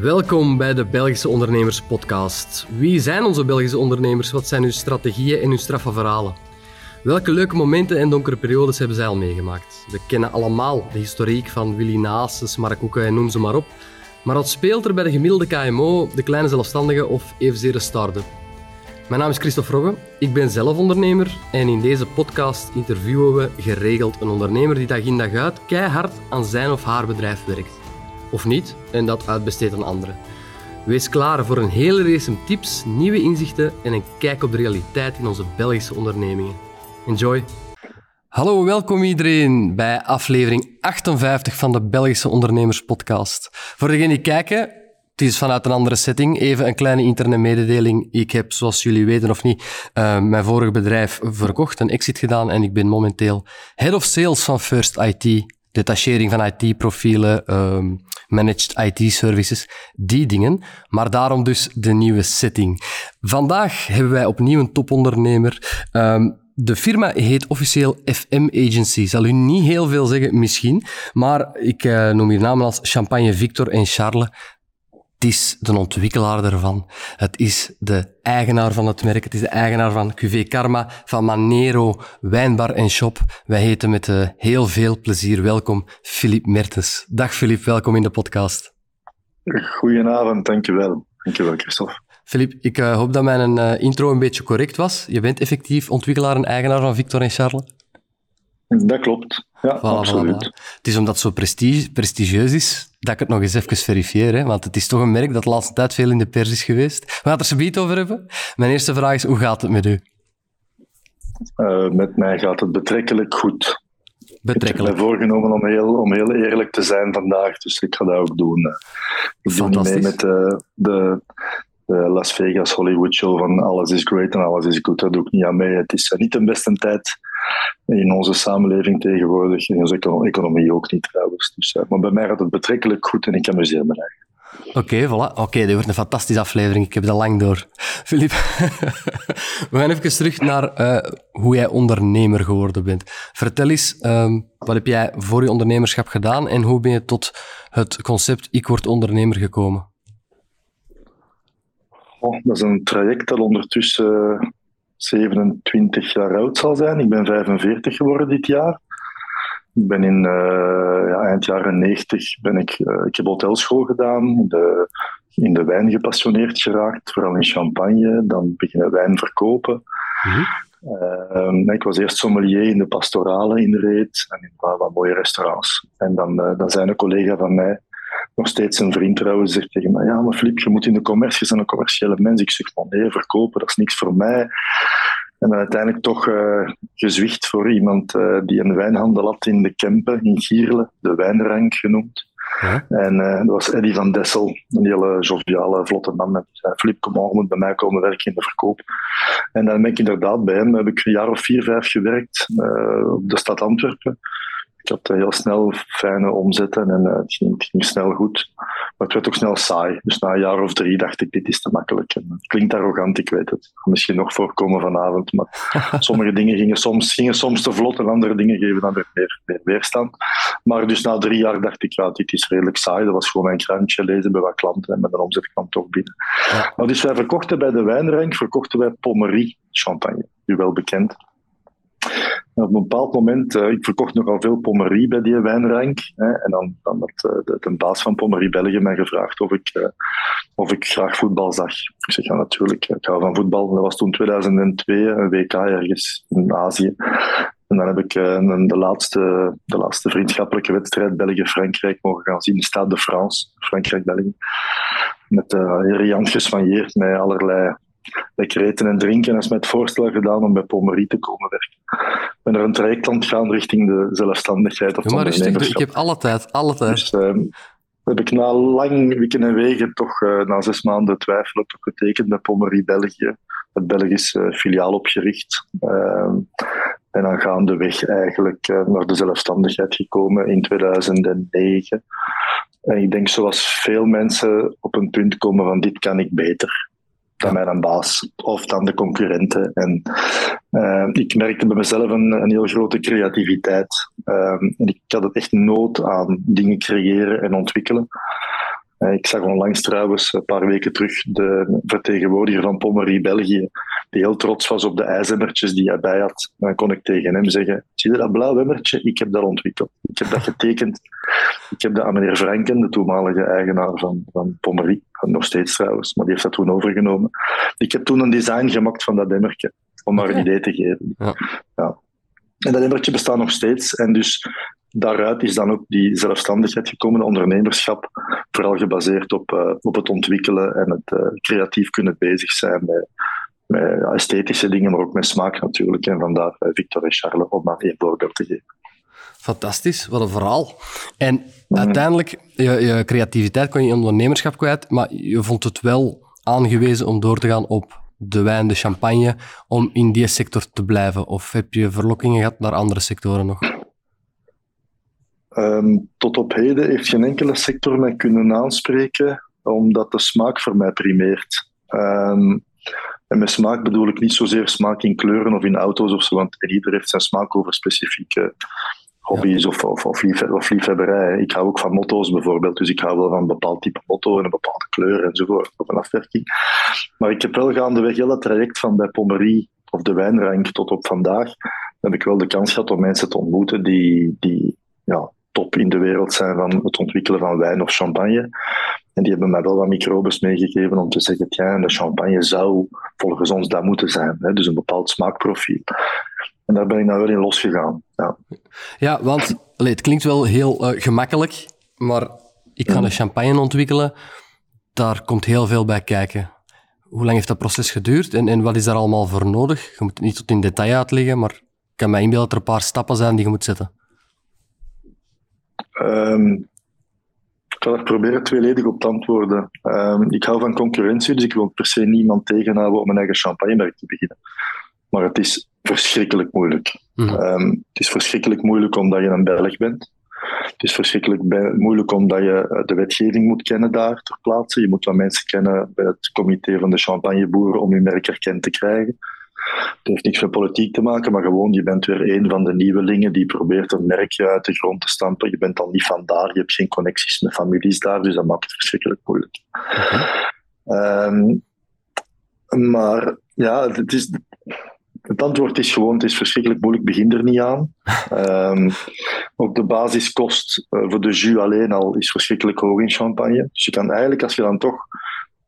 Welkom bij de Belgische Ondernemers Podcast. Wie zijn onze Belgische ondernemers? Wat zijn hun strategieën en hun straffe verhalen? Welke leuke momenten en donkere periodes hebben zij al meegemaakt? We kennen allemaal de historiek van Willy Naases, Mark en noem ze maar op. Maar wat speelt er bij de gemiddelde KMO, de kleine zelfstandige of evenzeer start-up? Mijn naam is Christophe Robbe, ik ben zelf ondernemer en in deze podcast interviewen we geregeld een ondernemer die dag in dag uit keihard aan zijn of haar bedrijf werkt. Of niet, en dat uitbesteedt aan anderen. Wees klaar voor een hele race tips, nieuwe inzichten en een kijk op de realiteit in onze Belgische ondernemingen. Enjoy! Hallo, welkom iedereen bij aflevering 58 van de Belgische Ondernemers Podcast. Voor degenen die kijken, het is vanuit een andere setting. Even een kleine interne mededeling. Ik heb, zoals jullie weten of niet, uh, mijn vorige bedrijf verkocht, een exit gedaan en ik ben momenteel head of sales van First IT. Detachering van IT-profielen, um, managed IT-services, die dingen. Maar daarom dus de nieuwe setting. Vandaag hebben wij opnieuw een topondernemer. Um, de firma heet officieel FM Agency. Zal u niet heel veel zeggen, misschien. Maar ik uh, noem hier namen als Champagne Victor en Charles. Het is de ontwikkelaar ervan. Het is de eigenaar van het merk. Het is de eigenaar van QV Karma, van Manero, Wijnbar en Shop. Wij heten met uh, heel veel plezier welkom Filip Mertens. Dag Filip, welkom in de podcast. Goedenavond, dankjewel. Dankjewel, Christophe. Filip, ik uh, hoop dat mijn uh, intro een beetje correct was. Je bent effectief ontwikkelaar en eigenaar van Victor en Charles. Dat klopt, ja, voilà, absoluut. Voilà. Het is omdat het zo prestige, prestigieus is, dat ik het nog eens even verifieer. Hè? Want het is toch een merk dat de laatste tijd veel in de pers is geweest. We gaan het er zo over hebben. Mijn eerste vraag is, hoe gaat het met u? Uh, met mij gaat het betrekkelijk goed. Betrekkelijk. Ik heb mij voorgenomen om heel, om heel eerlijk te zijn vandaag, dus ik ga dat ook doen. Ik doe niet mee met de, de, de Las Vegas Hollywood show van alles is great en alles is goed. Dat doe ik niet aan mee. Het is niet de beste tijd in onze samenleving tegenwoordig, in onze economie ook niet trouwens. Dus, maar bij mij gaat het betrekkelijk goed en ik amuseer me eigenlijk. Oké, okay, voilà. Oké, okay, dit wordt een fantastische aflevering. Ik heb dat lang door. Filip, we gaan even terug naar uh, hoe jij ondernemer geworden bent. Vertel eens, um, wat heb jij voor je ondernemerschap gedaan en hoe ben je tot het concept Ik word ondernemer gekomen? Oh, dat is een traject dat ondertussen 27 jaar oud zal zijn. Ik ben 45 geworden dit jaar. Ik ben in uh, ja, eind jaren 90 ben ik, uh, ik heb hotelschool gedaan, in de, in de wijn gepassioneerd geraakt, vooral in champagne, dan beginnen wijn verkopen. Mm-hmm. Uh, ik was eerst sommelier in de pastorale in Reet en in wat, wat mooie restaurants. En dan, dan zijn een collega van mij, nog steeds een vriend trouwens, zegt tegen mij, ja maar Filip, je moet in de commercie, je bent een commerciële mens. Ik zeg van nee, verkopen, dat is niks voor mij. En dan uiteindelijk toch uh, gezwicht voor iemand uh, die een wijnhandel had in de Kempen, in Gierle, de Wijnrank genoemd. En uh, dat was Eddy van Dessel, een hele joviale, vlotte man. En zei, Filip, kom maar, moet bij mij komen werken in de verkoop. En dan ben ik inderdaad bij hem, heb ik een jaar of vier, vijf gewerkt op de stad Antwerpen. Ik had heel snel fijne omzetten en uh, het, ging, het, ging, snel goed. Maar het werd ook snel saai. Dus na een jaar of drie dacht ik, dit is te makkelijk. En het klinkt arrogant, ik weet het. Misschien nog voorkomen vanavond. Maar sommige dingen gingen soms, gingen soms te vlot en andere dingen geven dan weer meer, meer weerstand. Maar dus na drie jaar dacht ik, ja, dit is redelijk saai. Dat was gewoon mijn krantje lezen bij wat klanten en met een omzet kwam toch binnen. Maar dus wij verkochten bij de wijnrank, verkochten wij Pommerie champagne. U wel bekend. Op een bepaald moment, uh, ik verkocht nogal veel pommerie bij die wijnrank. Hè, en dan, dan had uh, de, de, baas van Pommerie België mij gevraagd of ik, uh, of ik graag voetbal zag. Ik zeg ja, natuurlijk, ik hou van voetbal. Dat was toen 2002, een WK ergens in Azië. En dan heb ik de, laatste, de laatste vriendschappelijke wedstrijd België-Frankrijk mogen gaan zien. Stade de France, Frankrijk-België. Met uh, Riant gesmanjeerd met allerlei lekker eten en drinken. En is mij het voorstel gedaan om bij Pommerie te komen werken. Ik ben er een traject aan het gaan richting de zelfstandigheid. Of maar rustig, ik heb alle tijd, alle tijd. Dus, uh, heb ik na lang wikken en wegen toch uh, na zes maanden twijfelen toch getekend bij Pommerie België, het Belgisch uh, filiaal opgericht. Uh, en dan gaandeweg eigenlijk naar de zelfstandigheid gekomen in 2009. En ik denk zoals veel mensen op een punt komen van dit kan ik beter dan mijn baas of dan de concurrenten. En uh, ik merkte bij mezelf een, een heel grote creativiteit. Uh, en ik had het echt nood aan dingen creëren en ontwikkelen. Ik zag onlangs trouwens, een paar weken terug, de vertegenwoordiger van Pommery België, die heel trots was op de ijzemmertjes die hij bij had. Dan kon ik tegen hem zeggen, zie je dat blauw emmertje? Ik heb dat ontwikkeld. Ik heb dat getekend. Ik heb dat aan meneer Franken, de toenmalige eigenaar van, van Pommery, nog steeds trouwens, maar die heeft dat toen overgenomen. Ik heb toen een design gemaakt van dat emmertje, om maar een idee te geven. Ja. ja. En dat emmertje bestaat nog steeds. En dus daaruit is dan ook die zelfstandigheid gekomen, ondernemerschap, vooral gebaseerd op, uh, op het ontwikkelen en het uh, creatief kunnen bezig zijn met, met esthetische dingen, maar ook met smaak natuurlijk. En vandaar uh, Victor en Charles, om maar één voorbeeld te geven. Fantastisch, wat een verhaal. En uiteindelijk, je, je creativiteit kon je in ondernemerschap kwijt, maar je vond het wel aangewezen om door te gaan op de wijn, de champagne, om in die sector te blijven? Of heb je verlokkingen gehad naar andere sectoren nog? Ehm, tot op heden heeft geen enkele sector mij kunnen aanspreken, omdat de smaak voor mij primeert. Um, en met smaak bedoel ik niet zozeer smaak in kleuren of in auto's of zo, want ieder heeft zijn smaak over specifieke hobby's of, of, of, liefhebberij. Ik hou ook van motto's bijvoorbeeld, dus ik hou wel van een bepaald type motto en een bepaalde kleur enzovoort, of een afwerking. Maar ik heb wel gaandeweg heel het traject van bij Pommerie of de wijnrank tot op vandaag, heb ik wel de kans gehad om mensen te ontmoeten die, die ja, top in de wereld zijn van het ontwikkelen van wijn of champagne. En die hebben mij wel wat microbes meegegeven om te zeggen, ja, de champagne zou volgens ons dat moeten zijn. Hè? Dus een bepaald smaakprofiel. En daar ben ik nou wel in losgegaan. Ja, ja want allez, het klinkt wel heel uh, gemakkelijk, maar ik ga een champagne ontwikkelen. Daar komt heel veel bij kijken. Hoe lang heeft dat proces geduurd en, en wat is daar allemaal voor nodig? Je moet het niet tot in detail uitleggen, maar ik kan mij inbeelden dat er een paar stappen zijn die je moet zetten. Um, ik ga er proberen tweeledig op te antwoorden. Um, ik hou van concurrentie, dus ik wil per se niemand tegenhouden om een eigen champagnemerk te beginnen. Maar het is verschrikkelijk moeilijk. Mm. Um, het is verschrikkelijk moeilijk omdat je een Belg bent. Het is verschrikkelijk moeilijk omdat je eh, de wetgeving moet kennen daar ter plaatse. Je moet wat mensen kennen bij het comité van de champagneboeren om je merk erkend te krijgen. Het heeft niks met politiek te maken, maar gewoon, je bent weer een van de nieuwelingen die probeert een merkje uit de grond te stampen. Je bent dan niet van daar, je hebt geen connecties met families daar, dus dat maakt het verschrikkelijk moeilijk. Um, maar ja, het, is, het antwoord is gewoon, het is verschrikkelijk moeilijk, begin er niet aan. Um, ook de basiskost uh, voor de jus alleen al is verschrikkelijk hoog in champagne. Dus je kan eigenlijk, als je dan toch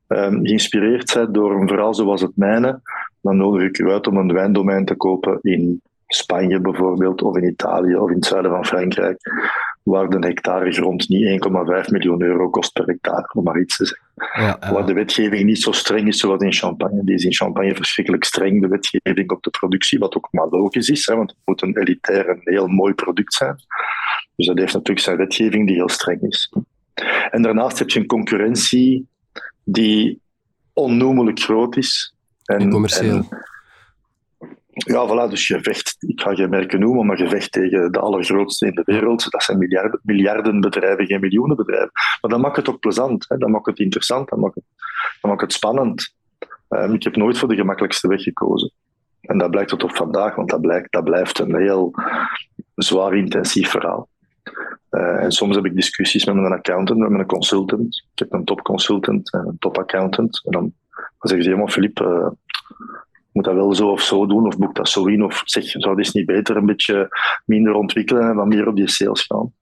um, geïnspireerd bent door een verhaal zoals het mijne, dan nodig ik u uit om een wijndomein te kopen in Spanje bijvoorbeeld, of in Italië, of in het zuiden van Frankrijk, waar de hectare grond niet 1,5 miljoen euro kost per hectare, om maar iets te zeggen. Ja, Waar de wetgeving niet zo streng is zoals in Champagne. Die is in Champagne verschrikkelijk streng, de wetgeving op de productie, wat ook maar logisch is, hè, want het moet een elitair en heel mooi product zijn. Dus dat heeft natuurlijk zijn wetgeving die heel streng is. En daarnaast heb je een concurrentie die onnoemelijk groot is. En, commercieel. ja, voilà, dus je vecht, ik ga geen merken noemen, maar je vecht tegen de allergrootste in de wereld. Dat zijn miljarden, miljarden bedrijven, geen miljoenen bedrijven. Maar dan maakt het ook plezant, hè? dan maakt het interessant, dan maakt het, dan maakt het spannend. Um, ik heb nooit voor de gemakkelijkste weg gekozen. En dat blijkt tot op vandaag, want dat, blijkt, dat blijft een heel zwaar intensief verhaal. Uh, en soms heb ik discussies met mijn accountant, met mijn consultant. Ik heb een top consultant en een top accountant. En dan dan zeggen ze, helemaal Filip, uh, moet dat wel zo of zo doen, of boek dat zo in, of zeg, zou dit niet beter een beetje minder ontwikkelen en dan meer op die sales gaan?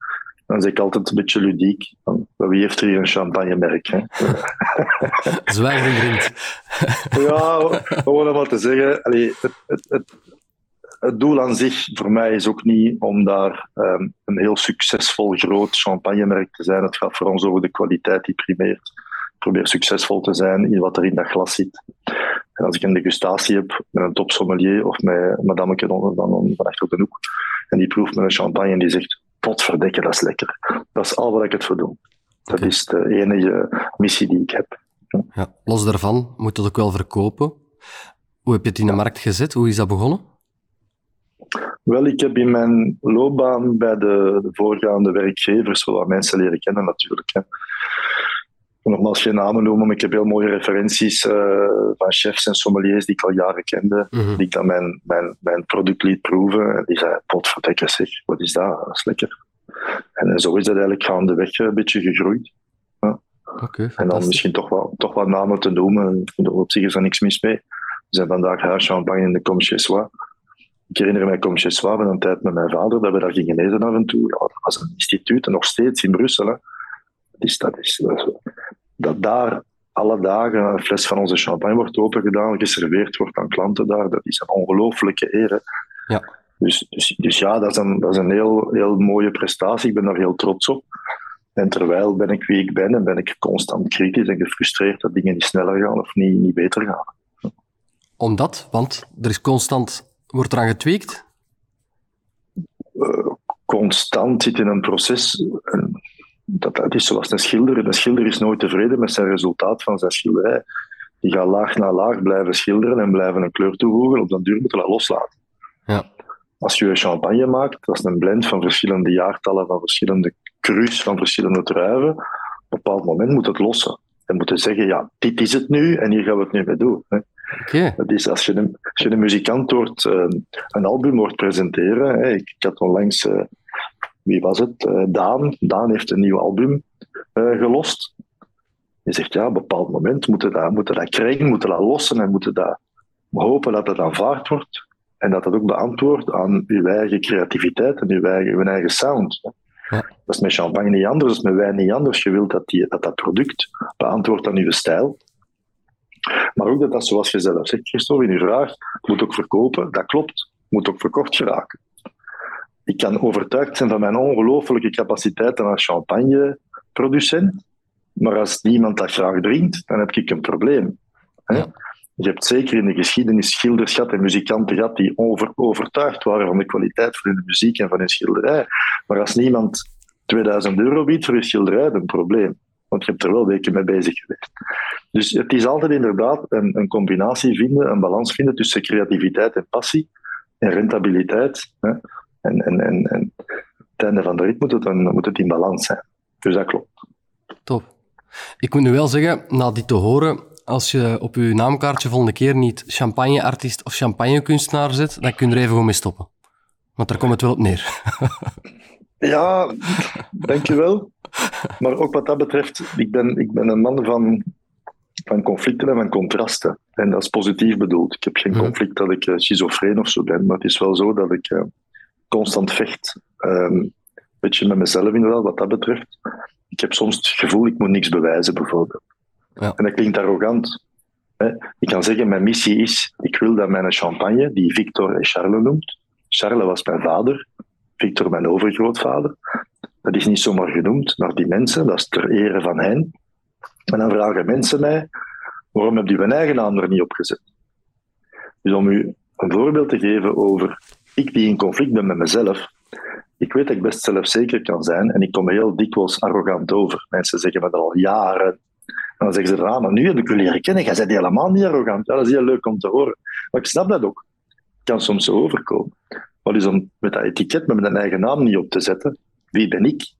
Dan zeg ik altijd een beetje ludiek. wie heeft er hier een champagnemerk? Zwijgend. ja, gewoon om wat te zeggen. Allee, het, het, het, het, doel aan zich voor mij is ook niet om daar um, een heel succesvol groot champagnemerk te zijn. Het gaat voor ons over de kwaliteit die primeert probeer succesvol te zijn in wat er in dat glas zit. En als ik een degustatie heb met een top sommelier of met madame van, van, van achter de hoek, en die proeft met een champagne en die zegt, potverdekke, dat is lekker. Dat is al wat ik het voor doe. Dat is de enige missie die ik heb. Ja, los daarvan moet dat ook wel verkopen. Hoe heb je het in de markt gezet? Hoe is dat begonnen? Wel, ik heb in mijn loopbaan bij de, de voorgaande werkgevers wel wat mensen leren kennen natuurlijk. Hè nogmaals geen namen noemen, maar ik heb heel mooie referenties uh, van chefs en sommeliers die ik al jaren kende, mm die ik dan mijn, mijn, mijn product liet proeven. En die zei, potverdekker zeg, wat is dat? Dat is lekker. En, zo is dat eigenlijk gaandeweg een beetje gegroeid. Ja. En dan misschien toch wat, toch wat namen te noemen. Op zich is er niks mis mee. We zijn vandaag huischampagne in de Comme chez Soi. Ik herinner mij Comme chez Soi van een tijd met mijn vader, dat we daar gingen eten af en toe. Ja, dat was een instituut, en nog steeds in Brussel. Hè. Dat is, dat is- dat daar alle dagen een fles van onze champagne wordt opengedaan, geserveerd wordt aan klanten daar, dat is een ongelooflijke eer. hè. Ja. Dus, dus, dus ja, dat is een, dat is een heel, heel mooie prestatie. Ik ben daar heel trots op. En terwijl ben ik wie ik ben en ben ik constant kritisch en gefrustreerd dat dingen niet sneller gaan of niet, niet beter gaan. Omdat, want er is constant, wordt eraan getweekt. Eh, constant zit in een proces. En dat, dat is zoals een schilder. Een schilder is nooit tevreden met zijn resultaat van zijn schilderij. Die gaat laag na laag blijven schilderen en blijven een kleur toevoegen. Op den duur moet je dat loslaten. Ja. Als je champagne maakt, dat is een blend van verschillende jaartallen, van verschillende crus, van verschillende druiven. Op een bepaald moment moet het lossen. En moet je zeggen, ja, dit is het nu en hier gaan we het nu mee doen. Hè. Dat is als je een, als je een muzikant hoort, eh, een album hoort presenteren. Hè. Ik, ik had onlangs, eh, wie was het? Eh, Daan. Daan heeft een nieuw album eh, gelost. Je zegt ja, op een bepaald moment moeten dat, moeten dat krijgen, moeten dat lossen en moeten dat hopen dat het aanvaard wordt. En dat dat ook beantwoordt aan uw eigen creativiteit en uw eigen, uw eigen sound. Ja. Dat is met champagne niet anders, dat is met wijn niet anders. Je wilt dat die, dat, dat product beantwoordt aan uw stijl. Maar ook dat dat, zoals je zelf zegt, Christophe, in uw vraag, moet ook verkopen. Dat klopt. Moet ook verkocht geraken. Ik kan overtuigd zijn van mijn ongelooflijke capaciteiten als champagneproducent. Maar als niemand dat graag drinkt, dan heb ik een probleem. Hè? Ja. Je hebt zeker in de geschiedenis schilders gehad en muzikanten gehad die over, overtuigd waren van de kwaliteit van hun muziek en van hun schilderij. Maar als niemand 2000 euro biedt voor je schilderij, dan een probleem. Want je hebt er wel weken mee bezig geweest. Dus het is altijd inderdaad een, een combinatie vinden, een balans vinden tussen creativiteit en passie en rentabiliteit. Hè? En, en, en, en het einde van de rit moet het, een, moet het in balans zijn. Dus dat klopt. top. Ik moet nu wel zeggen, na dit te horen, als je op je naamkaartje volgende keer niet champagneartiest of champagnekunstenaar zet, dan kun je er even gewoon mee stoppen. Want daar komt het wel op neer. Ja, dankjewel. Maar ook wat dat betreft, ik ben, ik ben een man van, van conflicten en van contrasten. En dat is positief bedoeld. Ik heb geen Mhm. conflict dat ik eh, schizofreen of zo ben, maar het is wel zo dat ik eh, constant vecht. Een beetje met mezelf inderdaad, wat dat betreft. Ik heb soms het gevoel, ik moet niks bewijzen, bijvoorbeeld. Ja. En dat klinkt arrogant. Hè. Ik kan zeggen, mijn missie is, ik wil dat mijn champagne, die Victor en Charles noemt, Charles was mijn vader, Victor mijn overgrootvader, dat is niet zomaar genoemd naar die mensen, dat is ter ere van hen. En dan vragen mensen mij, waarom heb je uw eigen naam er niet op gezet? Dus om u een voorbeeld te geven over ik die in conflict ben met mezelf, ik weet dat ik best zelfzeker kan zijn en ik kom heel dikwijls arrogant over. Mensen zeggen me dat al jaren. En dan zeggen ze, ah, maar nu heb ik u leren kennen, jij bent helemaal niet arrogant. Ja, dat is heel leuk om te horen. Maar ik snap dat ook. Het kan soms zo overkomen. Maar dus om met dat etiket met mijn eigen naam niet op te zetten, wie ben ik?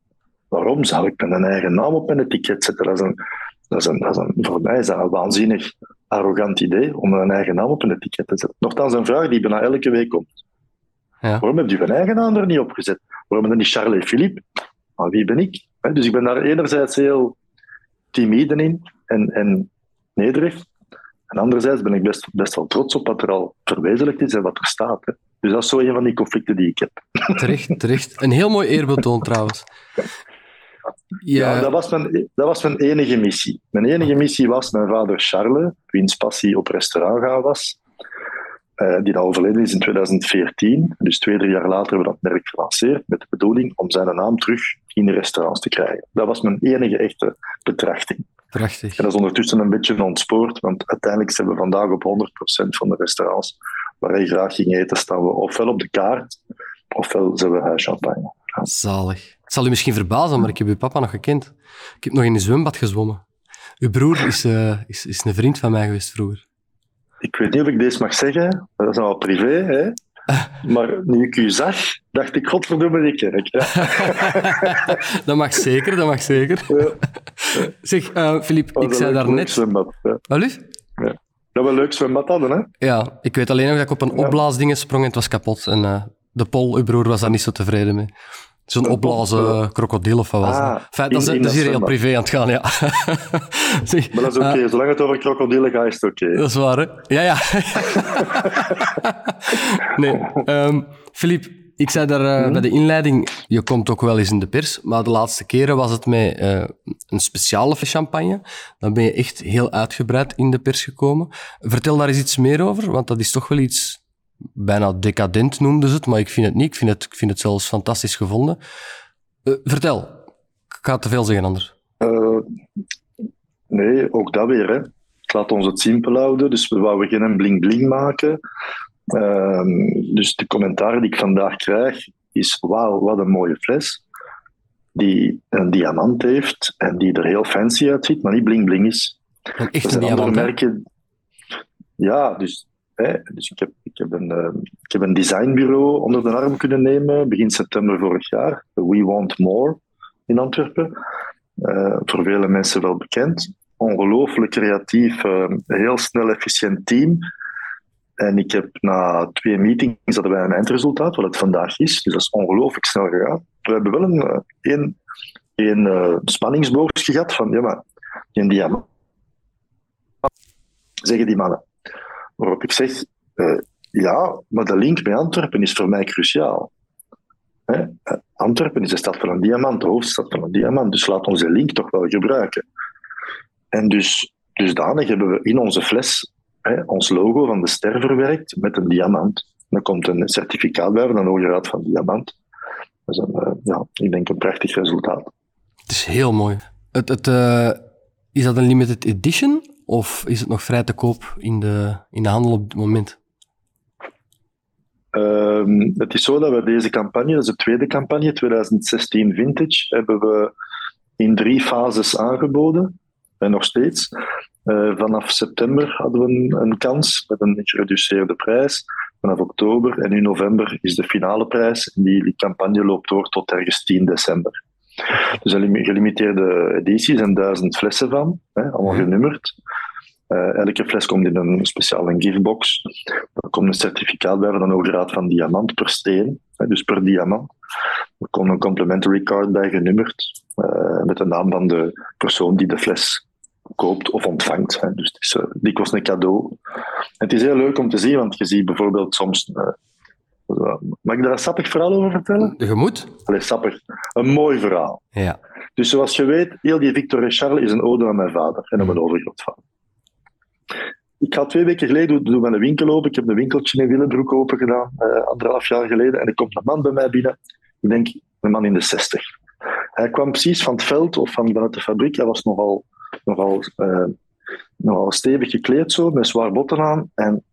Waarom zou ik mijn eigen naam op mijn etiket zetten? Dat is een, dat is een, dat is een, voor mij is een waanzinnig arrogant idee om mijn eigen naam op een etiket te zetten. Nochtans een vraag die bijna elke week komt. Ja. Waarom heb je mijn eigen naam er niet op gezet? Waarom dan niet Charles en Philippe? Maar wie ben ik? Dus ik ben daar enerzijds heel timide in en, en nederig. En anderzijds ben ik best, best wel trots op wat er al verwezenlijkt is en wat er staat. Hè. Dus dat is zo een van die conflicten die ik heb. Terecht, terecht. Een heel mooi eerbetoon trouwens. Ja, Ja, dat, was mijn, dat was mijn enige missie. Mijn enige missie was mijn vader Charles, wiens passie op restaurant gaan was, eh, die dan overleden is in 2014. Dus twee, drie jaar later hebben we dat merk gelanceerd met de bedoeling om zijn naam terug in de restaurants te krijgen. Dat was mijn enige echte betrachting. prachtig. En dat is ondertussen een beetje ontspoord, want uiteindelijk zijn we vandaag op 100% van de restaurants waar je graag ging eten, staan we ofwel op de kaart, ofwel zijn we huischampagne. Zalig. Het zal u misschien verbazen, maar ik heb uw papa nog gekend. Ik heb nog in een zwembad gezwommen. Uw broer is, eh, is, is een vriend van mij geweest vroeger. Ik weet niet of ik deze mag zeggen, dat is al privé, hè? maar nu ik u zag, dacht ik, godverdomme, die kerk. Ja. dat mag zeker, dat mag zeker. Ja. Zeg, eh Filip, Dat ik was zei daarnet... zwembad. Ja. Wat? Dat we een leuk zwembad hadden, hè? Ja, ik weet alleen nog dat ik op een opblaasdingen sprong en het was kapot. En eh, de Pol, uw broer, was daar niet zo tevreden mee. Zo'n opblazen krokodil of wat was Ah, dat, in- in dat is hier heel privé aan het gaan, ja. Zeg, Maar dat is oké. eh, Zolang het over krokodillen gaat, is het oké. dat is waar, hè? Ja, ja. nee, ehm Filip, ik zei daar eh, bij de inleiding, je komt ook wel eens in de pers, maar de laatste keren was het met eh, een speciale champagne. Dan ben je echt heel uitgebreid in de pers gekomen. Vertel daar eens iets meer over, want dat is toch wel iets bijna decadent noemden ze het, maar ik vind het niet. Ik vind het, ik vind het zelfs fantastisch gevonden. Eh, vertel. Ik ga te veel zeggen anders. Eh, nee, ook dat weer. Hè. Ik laat ons het simpel houden, dus we wouden geen bling-bling maken. Ehm, dus de commentaar die ik vandaag krijg is: wauw, wat een mooie fles. Die een diamant heeft en die er heel fancy uitziet, maar niet bling-bling is. Een Er echte zijn andere diamant. hè? Ja, dus, dus ik, heb, ik, heb een, eh, ik heb een designbureau onder de arm kunnen nemen begin september vorig jaar. We Want More in Antwerpen. Eh, voor vele mensen wel bekend. Ongelooflijk creatief, eh, heel snel, efficiënt team. En ik heb na twee meetings hadden wij een eindresultaat, wat het vandaag is. Dus dat is ongelooflijk snel gegaan. We hebben wel een, een, een spanningsboogje gehad van, ja maar, die diamant zeggen die mannen. Waarop ik zeg, eh, ja, maar de link met Antwerpen is voor mij cruciaal. Hè? Eh, Antwerpen is de stad van een diamant, de hoofdstad van een diamant, dus laat onze link toch wel gebruiken. En dus, dusdanig hebben we in onze fles hè, ons logo van de ster verwerkt met een diamant. Dan komt een certificaat bij van een Hoge Raad van Diamant. Eh, ja, ik denk een prachtig resultaat. Het is heel mooi. Het, het, is dat een limited edition of is het nog vrij te koop in de, in de handel op dit moment? Ehm, het is zo dat we deze campagne, dat is de tweede campagne, 2016 Vintage, hebben we in drie fases aangeboden. En nog steeds. Eh, vanaf september hadden we een, een kans met een gereduceerde prijs. Vanaf oktober en nu november is de finale prijs. En die, die campagne loopt door tot ergens 10 december. Dus een lim- gelimiteerde editie zijn duizend flessen van, hè, allemaal Mhm. genummerd. Eh, elke fles komt in een speciale giftbox. Er komt een certificaat bij van een Hoge Raad van Diamant per steen, dus per diamant. Er komt een complimentary card bij genummerd, eh, met de naam van de persoon die de fles koopt of ontvangt. Hè. Dus het is eh, dikwijls een cadeau. En het is heel leuk om te zien, want je ziet bijvoorbeeld soms... mag ik daar een sappig verhaal over vertellen? De gemoed? Allee, sappig. Een mooi verhaal. Ja. Dus zoals je weet, heel die Victor Charles is een ode aan mijn vader en aan mijn overgrootvader. Ik ga twee weken geleden doen met een winkel open. Ik heb een winkeltje in Willebroek open gedaan, eh, anderhalf jaar geleden. En er komt een man bij mij binnen. Ik denk, een man in de zestig. Hij kwam precies van het veld of van, vanuit de fabriek. Hij was nogal, nogal, eh, nogal stevig gekleed, zo, met zwaar botten aan. En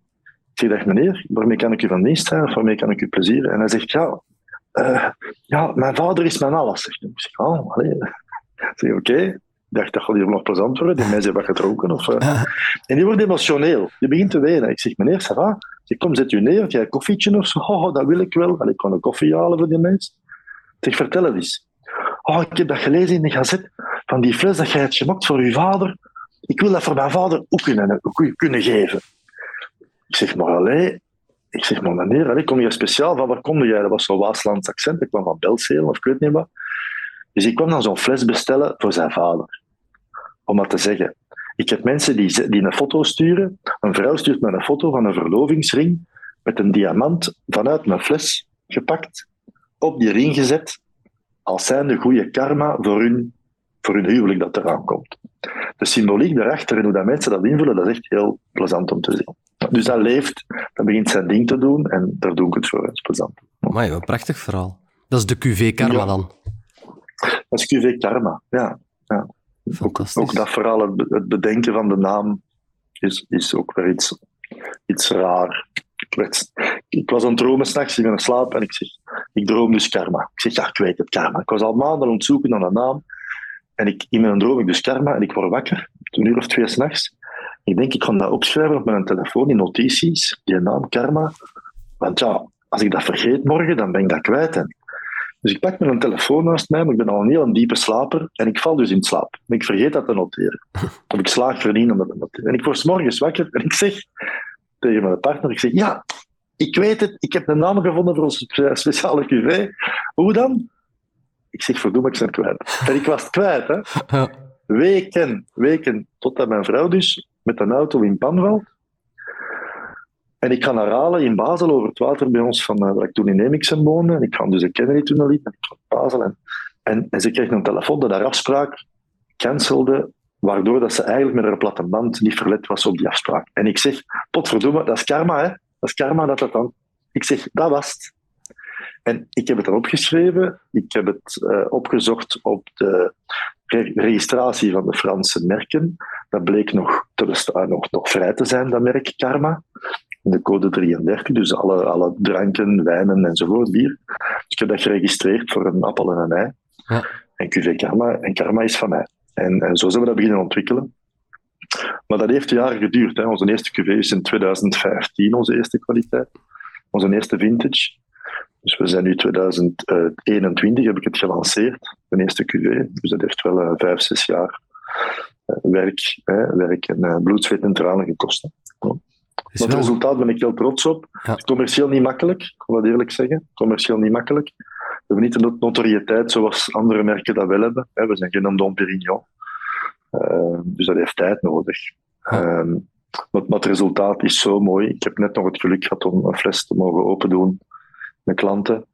ik zeg, meneer, waarmee kan ik u van dienst zijn? Of waarmee kan ik u plezieren? En hij zegt, ja, eh, ja, mijn vader is mijn alles. Zegt. Ik zeg, oh, oké. Dacht, dat gaat hier nog plezant worden. Die mensen hebben wat gedronken. Of, eh. En die wordt emotioneel. Die begint te wenen. Ik zeg, meneer, ça va? Ik kom, zet u neer. Jij een koffietje of zo? Oh, dat wil ik wel. Ik kan een koffie halen voor die mensen. Ik zeg, vertel het eens. Oh, ik heb dat gelezen in de gazet. Van die fles dat jij hebt gemaakt voor uw vader. Ik wil dat voor mijn vader ook kunnen, ook kunnen geven. Ik zeg, maar allee, ik zeg, maar meneer, allee, kom je speciaal van waar kom jij? Dat was zo'n Waaslands accent. Ik kwam van Belzelen of ik weet niet wat. Dus ik kwam dan zo'n fles bestellen voor zijn vader. Om maar te zeggen. Ik heb mensen die, die een foto sturen. Een vrouw stuurt me een foto van een verlovingsring met een diamant vanuit mijn fles gepakt, op die ring gezet, als zijnde goede karma voor hun, voor hun huwelijk dat eraan komt. De symboliek daarachter en hoe dat mensen dat invullen, dat is echt heel plezant om te zien. Dus dat leeft, dat begint zijn ding te doen en daar doe ik het voor. Dat is plezant. Een prachtig verhaal. Dat is de QV Karma Ja. dan. Dat is QV Karma, ja. Ook dat vooral, het be- het bedenken van de naam, is, is ook weer iets, iets raar. Ik, werd, ik was aan het dromen s'nachts, ik ben het slapen en ik zeg, ik droom dus karma. Ik zeg, ja, ik weet het, karma. Ik was al maanden aan het zoeken naar een naam. En ik, in mijn droom ik dus karma en ik word wakker, een uur of twee s'nachts. Ik denk, ik ga dat opschrijven op mijn telefoon in notities, die naam karma. Want ja, als ik dat vergeet morgen, dan ben ik dat kwijt. hè. Dus ik pak mijn telefoon naast mij, maar ik ben al een heel diepe slaper. En ik val dus in slaap. En ik vergeet dat te noteren. Of ik slaag verdienen om dat te noteren. En ik word 's morgens wakker en ik zeg tegen mijn partner, ik zeg, ja, ik weet het, ik heb een naam gevonden voor onze spe- speciale QV. Hoe dan? Ik zeg, verdomme, ik het kwijt. En ik was het kwijt, hè. Weken, weken, totdat mijn vrouw dus met een auto in pan valt. En ik ga naar Halen in Basel over het water bij ons, van, uh, waar ik toen in Nemixen woonde. En ik ga dus een Kennedy toen liep, en Basel. En, en, ze kreeg een telefoon dat haar afspraak cancelde, waardoor dat ze eigenlijk met haar platte band niet verlet was op die afspraak. En ik zeg, potverdomme, dat is karma, hè. Dat is karma dat dat dan... Ik zeg, dat was het. En ik heb het erop geschreven. Ik heb het uh, opgezocht op de re registratie van de Franse merken. Dat bleek nog, te nog, nog vrij te zijn, dat merk Karma. De code 33, dus alle, alle dranken, wijnen enzovoort, bier. Dus ik heb dat geregistreerd voor een appel en een ei. Ja. En QV Karma, en Karma is van mij. En, en zo zijn we dat beginnen ontwikkelen. Maar dat heeft jaren geduurd. Hè. Onze eerste QV is in 2015, onze eerste kwaliteit. Onze eerste vintage. Dus we zijn nu 2021, heb ik het gelanceerd, de eerste QV. Dus dat heeft wel uh, vijf, zes jaar uh, werk, hè, werk en uh, bloed, zweet en tranen gekost. Het resultaat ben ik heel trots op. Ja. Commercieel niet makkelijk, ik wil dat eerlijk zeggen. Commercieel niet makkelijk. We hebben niet de notoriëteit zoals andere merken dat wel hebben. We zijn geen Dom Perignon. dus dat heeft tijd nodig. Ja. Um, maar, maar, het resultaat is zo mooi. Ik heb net nog het geluk gehad om een fles te mogen open doen met klanten.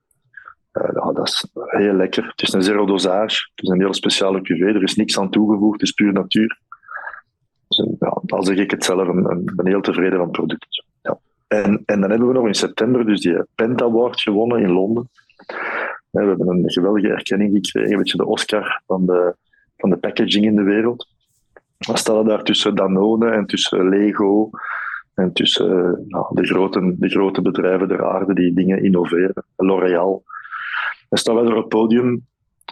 Uh, ja, dat is heel lekker. Het is een zero dosage. Het is een heel speciale cuvée. Er is niks aan toegevoegd. Het is puur natuur. Ja, al zeg ik het zelf, een, ben heel tevreden van het product. Ja. En, en dan hebben we nog in september dus die Pent Award gewonnen in Londen. We hebben een geweldige erkenning gekregen, een beetje de Oscar van de, van de packaging in de wereld. We staan daar tussen Danone en tussen Lego en tussen nou, de, grote, de grote bedrijven der aarde die dingen innoveren. L'Oréal. We staan wel op het podium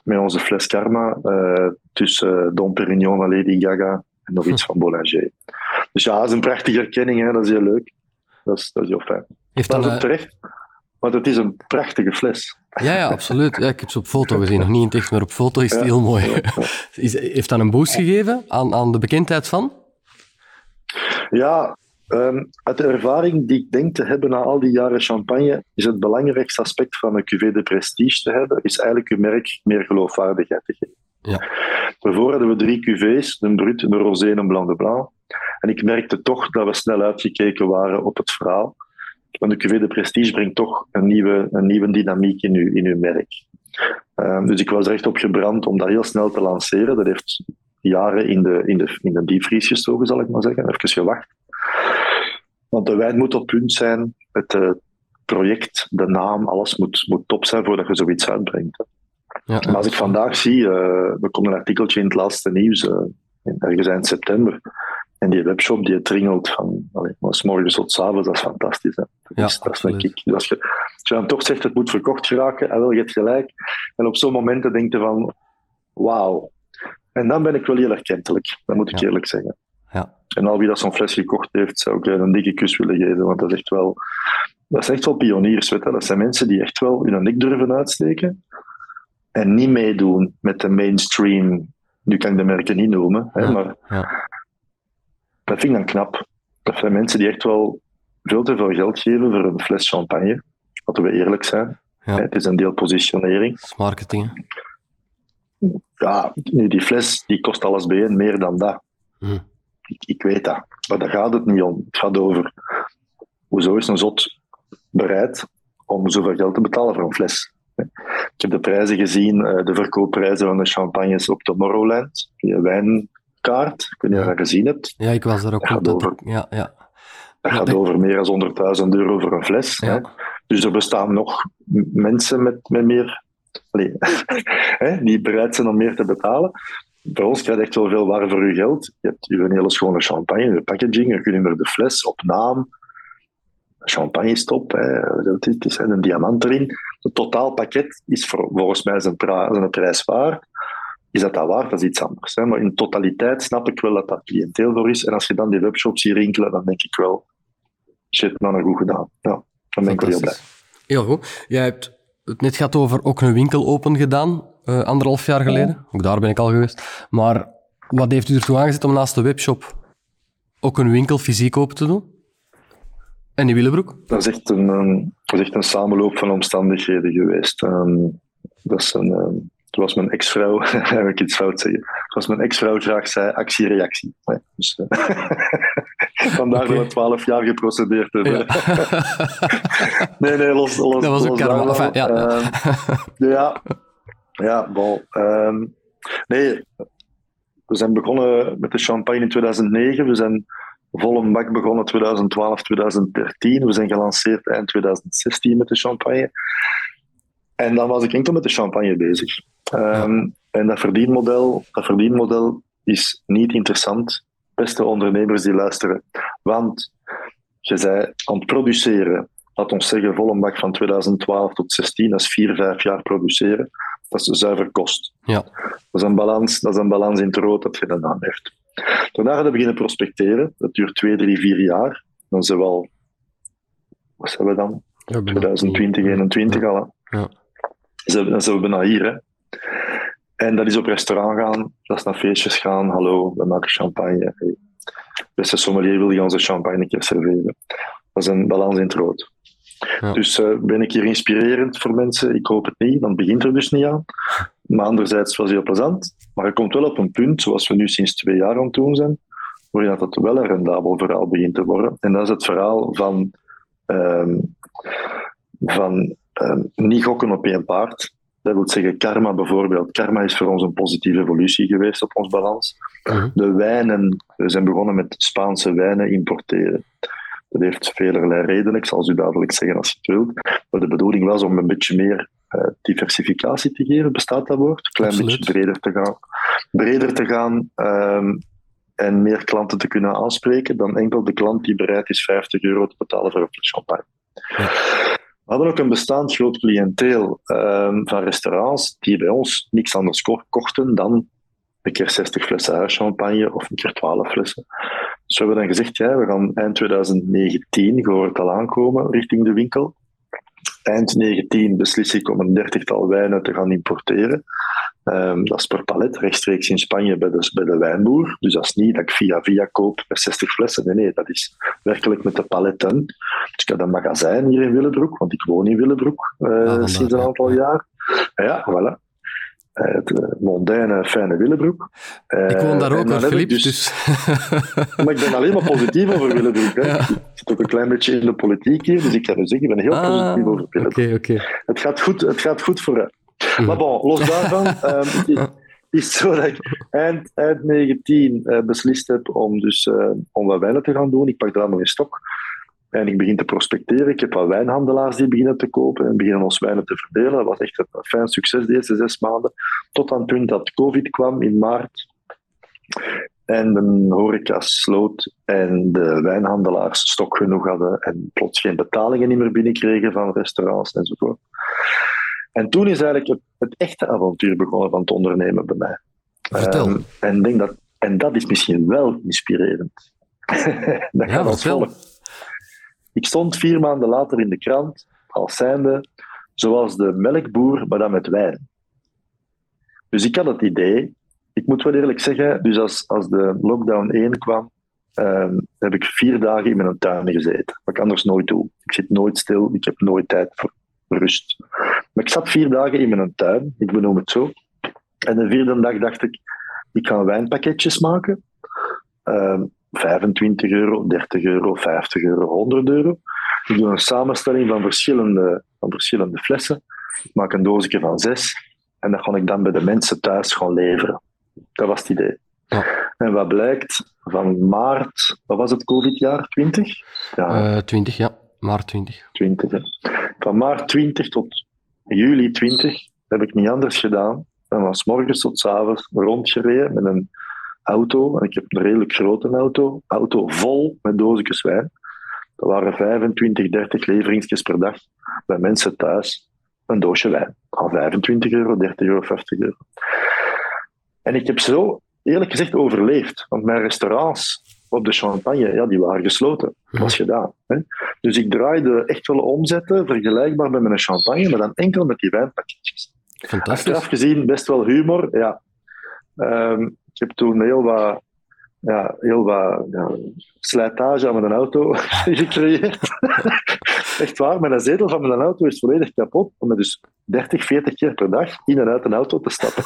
met onze fles Karma uh, tussen Dom Perignon en Lady Gaga en nog iets van Boulanger. Dus ja, dat is een prachtige erkenning, hè? dat is heel leuk. Dat is, dat is heel fijn. Heeft dat is ook terecht, want het is een prachtige fles. Ja, ja, absoluut. Ja, ik heb ze op foto gezien, nog niet in echt, maar op foto is het heel mooi. Is, heeft dat een boost gegeven aan, aan de bekendheid van? Ja, Um, uit de ervaring die ik denk te hebben na al die jaren champagne, is het belangrijkste aspect van een cuvée de prestige te hebben, is eigenlijk je merk meer geloofwaardigheid te geven. Ja. Daarvoor hadden we drie cuvées, een brut, een rosé en een blanc de blanc. En ik merkte toch dat we snel uitgekeken waren op het verhaal. Want de cuvée de prestige brengt toch een nieuwe, een nieuwe dynamiek in uw, in uw merk. Um, dus ik was er echt op gebrand om dat heel snel te lanceren. Dat heeft jaren in de, in de, in de diepvries gestoken, zal ik maar zeggen. Even gewacht. Want de wijn moet op punt zijn, het uh, project, de naam, alles moet, moet top zijn voordat je zoiets uitbrengt. Ja, maar als ik vandaag zie, uh, er komt een artikeltje in het laatste nieuws, uh, ergens eind september, en die webshop die tringelt van allee, s morgens tot s avonds, dat is fantastisch. Hè? Dat, ja, is, dat is een kick. Dus als, je, als je dan toch zegt het moet verkocht geraken, en wil je het gelijk. En op zo'n momenten denk je van, wauw. En dan ben ik wel heel erkentelijk, dat moet ik ja. eerlijk zeggen. Ja. En al wie dat zo'n fles gekocht heeft, zou ik een dikke kus willen geven. Want dat is echt wel, dat is echt wel pioniers. Weet je? Dat zijn mensen die echt wel hun nek durven uitsteken. En niet meedoen met de mainstream. Nu kan ik de merken niet noemen, hè, maar ja. dat vind ik dan knap. Dat zijn mensen die echt wel veel te veel geld geven voor een fles champagne. Laten we eerlijk zijn. Ja. Het is een deel positionering. Marketing. Ja, die fles die kost alles bijeen meer dan dat. Hm. Ik, ik weet dat. Maar daar gaat het niet om. Het gaat over hoezo is een zot bereid om zoveel geld te betalen voor een fles. Ik heb de prijzen gezien, eh, de verkoopprijzen van de champagnes op Tomorrowland, die wijnkaart. Ik weet niet of je dat gezien hebt. Ja, ik was er ook op. Over, ja, ja. Dat gaat over meer dan 100.000 euro voor een fles. Ja. Dus er bestaan nog mensen met, met meer, allez, die bereid zijn om meer te betalen bij ons krijg je echt wel veel waar voor je geld. Je hebt een hele schone champagne, de packaging, je kunt er de fles op naam, champagne stop, het is een diamant erin. Het totaalpakket is voor, volgens mij zijn, zijn prijs waard. Is dat dat waard? Dat is iets anders. Hè? Maar in totaliteit snap ik wel dat dat cliënteel voor is. En als je dan die webshops ziet rinkelen, dan denk ik wel, shit, nou een goed gedaan. Ja, dan ben ik wel heel blij. Heel goed. Jij hebt het net gehad over ook een winkel open gedaan uh, anderhalf jaar geleden. Ook daar ben ik al geweest. Maar wat heeft u ertoe aangezet om naast de webshop ook een winkel fysiek open te doen? En die Willebroek? Dat is echt een, is echt een samenloop van omstandigheden geweest. Um, dat is een, um, Zoals mijn ex-vrouw, heb ik iets fout zeggen, zoals mijn ex-vrouw graag zei, actie-reactie. Dus, uh, vandaar okay. dat we twaalf jaar geprocedeerd hebben. Ja. nee, nee, los, los Dat was ook karma. Enfin, ja. Uh, ja, ja, bon. Um, nee, we zijn begonnen met de champagne in 2009. We zijn volle bak begonnen 2012, 2013. We zijn gelanceerd eind 2016 met de champagne. En dan was ik enkel met de champagne bezig. Um, en dat verdienmodel, dat verdienmodel is niet interessant, beste ondernemers die luisteren. Want je zei aan het produceren, laat ons zeggen, volle bak van 2012 tot 2016, dat is vier, vijf jaar produceren. Dat is zuiver kost. Ja. Dat, is een balans, dat is een balans in het rood dat je dan aan heeft. Daarna gaan we beginnen prospecteren. Dat duurt twee, drie, vier jaar. Dan zijn we al, wat zijn we dan? Ja, 2020, 2021 al. Ja. Dan zijn we bijna hier. Hè. En dat is op restaurant gaan, dat is naar feestjes gaan. Hallo, we maken champagne. Hey. Beste sommelier wil je onze champagne een keer serveren. Dat is een balans in het rood. Ja. Dus uh, ben ik hier inspirerend voor mensen? Ik hoop het niet, dan begint er dus niet aan. Maar anderzijds was het heel plezant. Maar je komt wel op een punt, zoals we nu sinds twee jaar aan het doen zijn, waar je dat het wel een rendabel verhaal begint te worden. En dat is het verhaal van, um, van um, niet gokken op één paard. Dat wil zeggen, karma bijvoorbeeld. Karma is voor ons een positieve evolutie geweest op ons balans. Mhm. De wijnen, we zijn begonnen met Spaanse wijnen importeren. Dat heeft velerlei redenen. Ik zal u dadelijk zeggen als je het wilt. Maar de bedoeling was om een beetje meer diversificatie te geven, bestaat dat woord? Een klein Absoluut. beetje breder te gaan. Breder te gaan um, en meer klanten te kunnen aanspreken dan enkel de klant die bereid is 50 euro te betalen voor een fles champagne. Ja. We hadden ook een bestaand groot cliënteel um, van restaurants die bij ons niks anders ko kochten dan een keer 60 flessen huischampagne of een keer 12 flessen. Dus we hebben dan gezegd, ja, we gaan eind 2019, je hoort het al aankomen, richting de winkel. Eind 19 beslis ik om een dertigtal wijnen te gaan importeren. Um, dat is per palet, rechtstreeks in Spanje bij de, bij de wijnboer. Dus dat is niet dat ik via via koop met 60 flessen. Nee, nee, dat is werkelijk met de paletten. Dus ik heb een magazijn hier in Willebroek, want ik woon in Willebroek uh, ah, sinds een aantal ja. jaar. Ja, voilà. Uh, het uh, mondaine, fijne Willebroek. Uh, ik woon daar ook, hoor, Filip. Dus... dus... maar ik ben alleen maar positief over Willebroek. Hè. Ja. Zit ook een klein beetje in de politiek hier, dus ik kan u zeggen, ik ben heel ah, positief over. Okay, okay. Het, gaat goed, het gaat goed vooruit. Mm. Maar bon, los daarvan um, het is zo dat ik eind, eind 19 uh, beslist heb om, dus, uh, om wat wijnen te gaan doen. Ik pak daar nog een stok en ik begin te prospecteren. Ik heb wat wijnhandelaars die beginnen te kopen en beginnen ons wijnen te verdelen. Dat was echt een fijn succes de eerste zes maanden. Tot aan het punt dat COVID kwam in maart. En de horeca sloot en de wijnhandelaars stok genoeg hadden en plots geen betalingen meer binnenkregen van restaurants enzovoort. En toen is eigenlijk het, het, echte avontuur begonnen van het ondernemen bij mij. Vertel. Um, en, denk dat, en dat is misschien wel inspirerend. dat ja, als volgt. Ik stond vier maanden later in de krant als zijnde zoals de melkboer, maar dan met wijn. Dus ik had het idee, ik moet wel eerlijk zeggen, dus als, als de lockdown 1 kwam, um, heb ik vier dagen in mijn tuin gezeten. Wat ik anders nooit doe. Ik zit nooit stil, ik heb nooit tijd voor rust. Maar ik zat vier dagen in mijn tuin, ik benoem het zo. En de vierde dag dacht ik, ik ga wijnpakketjes maken. Um, 25 euro, 30 euro, 50 euro, 100 euro. Ik doe een samenstelling van verschillende, van verschillende flessen. Maak een doosje van zes. En dat ga ik dan bij de mensen thuis gaan leveren. Dat was het idee. Ja. En wat blijkt, van maart, wat was het COVID-jaar? 20? Ja. Uh, 20, ja. Maart 20. 20, hè. Van maart 20 tot juli 20 heb ik niet anders gedaan dan van 's morgens tot 's avonds rondgereden met een auto. En ik heb een redelijk grote auto. Auto vol met doosjes wijn. Dat waren 25, 30 leveringsjes per dag bij mensen thuis. Een doosje wijn. Al 25 euro, 30 euro, 50 euro. En ik heb zo, eerlijk gezegd, overleefd. Want mijn restaurants op de champagne, ja, die waren gesloten. Dat was gedaan. Hè? Dus ik draaide echt wel omzetten, vergelijkbaar met mijn champagne, maar dan enkel met die wijnpakketjes. Fantastisch. Achteraf gezien best wel humor, ja. Um, ik heb toen heel wat ja, heel wat ja, slijtage aan mijn auto gecreëerd. Echt waar, mijn zetel van mijn auto is volledig kapot. Om dus 30, 40 keer per dag in en uit een auto te stappen.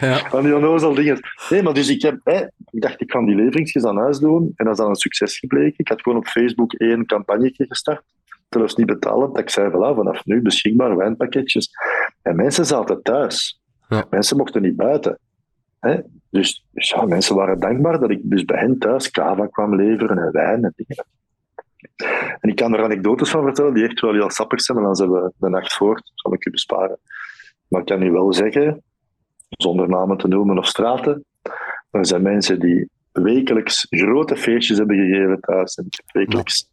ja. Van die onnozel dingen. Nee, maar dus ik, heb, hè, ik dacht, ik ga die leveringsjes aan huis doen. En dat is dan een succes gebleken. Ik had gewoon op Facebook één campagne gestart. Zelfs niet betalen. Dat ik zei, voilà, vanaf nu beschikbaar wijnpakketjes. En mensen zaten thuis. Ja. Mensen mochten niet buiten. Hè? Dus, dus, ja, mensen waren dankbaar dat ik dus bij hen thuis kava kwam leveren en wijn en dingen. En ik kan er anekdotes van vertellen die echt wel heel sappig zijn, maar dan zijn we de nacht voort, zal ik u besparen. Maar ik kan u wel zeggen, zonder namen te noemen of straten, er zijn mensen die wekelijks grote feestjes hebben gegeven thuis. En wekelijks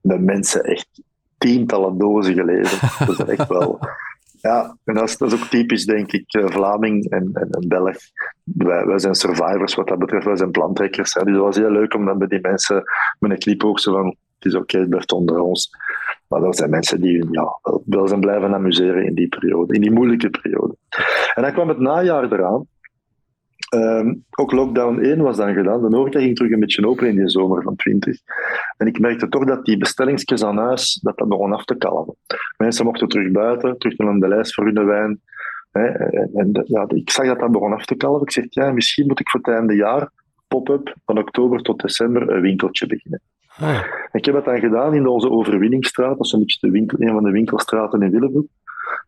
met mensen echt tientallen dozen geleverd. Dat is echt wel ja, en dat is, ook typisch, denk ik, eh, Vlaming en, en, en Belg. Wij, zijn survivors wat dat betreft, wij zijn plantrekkers. Hè. Dus dat was heel leuk om dan bij die mensen met een zo van, het is oké, het blijft onder ons. Maar dat zijn mensen die ja, wel zijn blijven amuseren in die periode, in die moeilijke periode. En dan kwam het najaar eraan. Ehm, ook lockdown 1 was dan gedaan. De horeca ging terug een beetje open in die zomer van 20. En ik merkte toch dat die bestellingjes aan huis, dat dat begon af te kalmen. Mensen mochten terug buiten, terug naar de lijst voor hun wijn. Hè, en, ja, ik zag dat dat begon af te kalmen. Ik zeg, ja, misschien moet ik voor het einde jaar, pop-up, van oktober tot december, een winkeltje beginnen. Ah, Ik heb dat dan gedaan in onze Overwinningsstraat. Dat is een, beetje de winkel, een van de winkelstraten in Willebroek.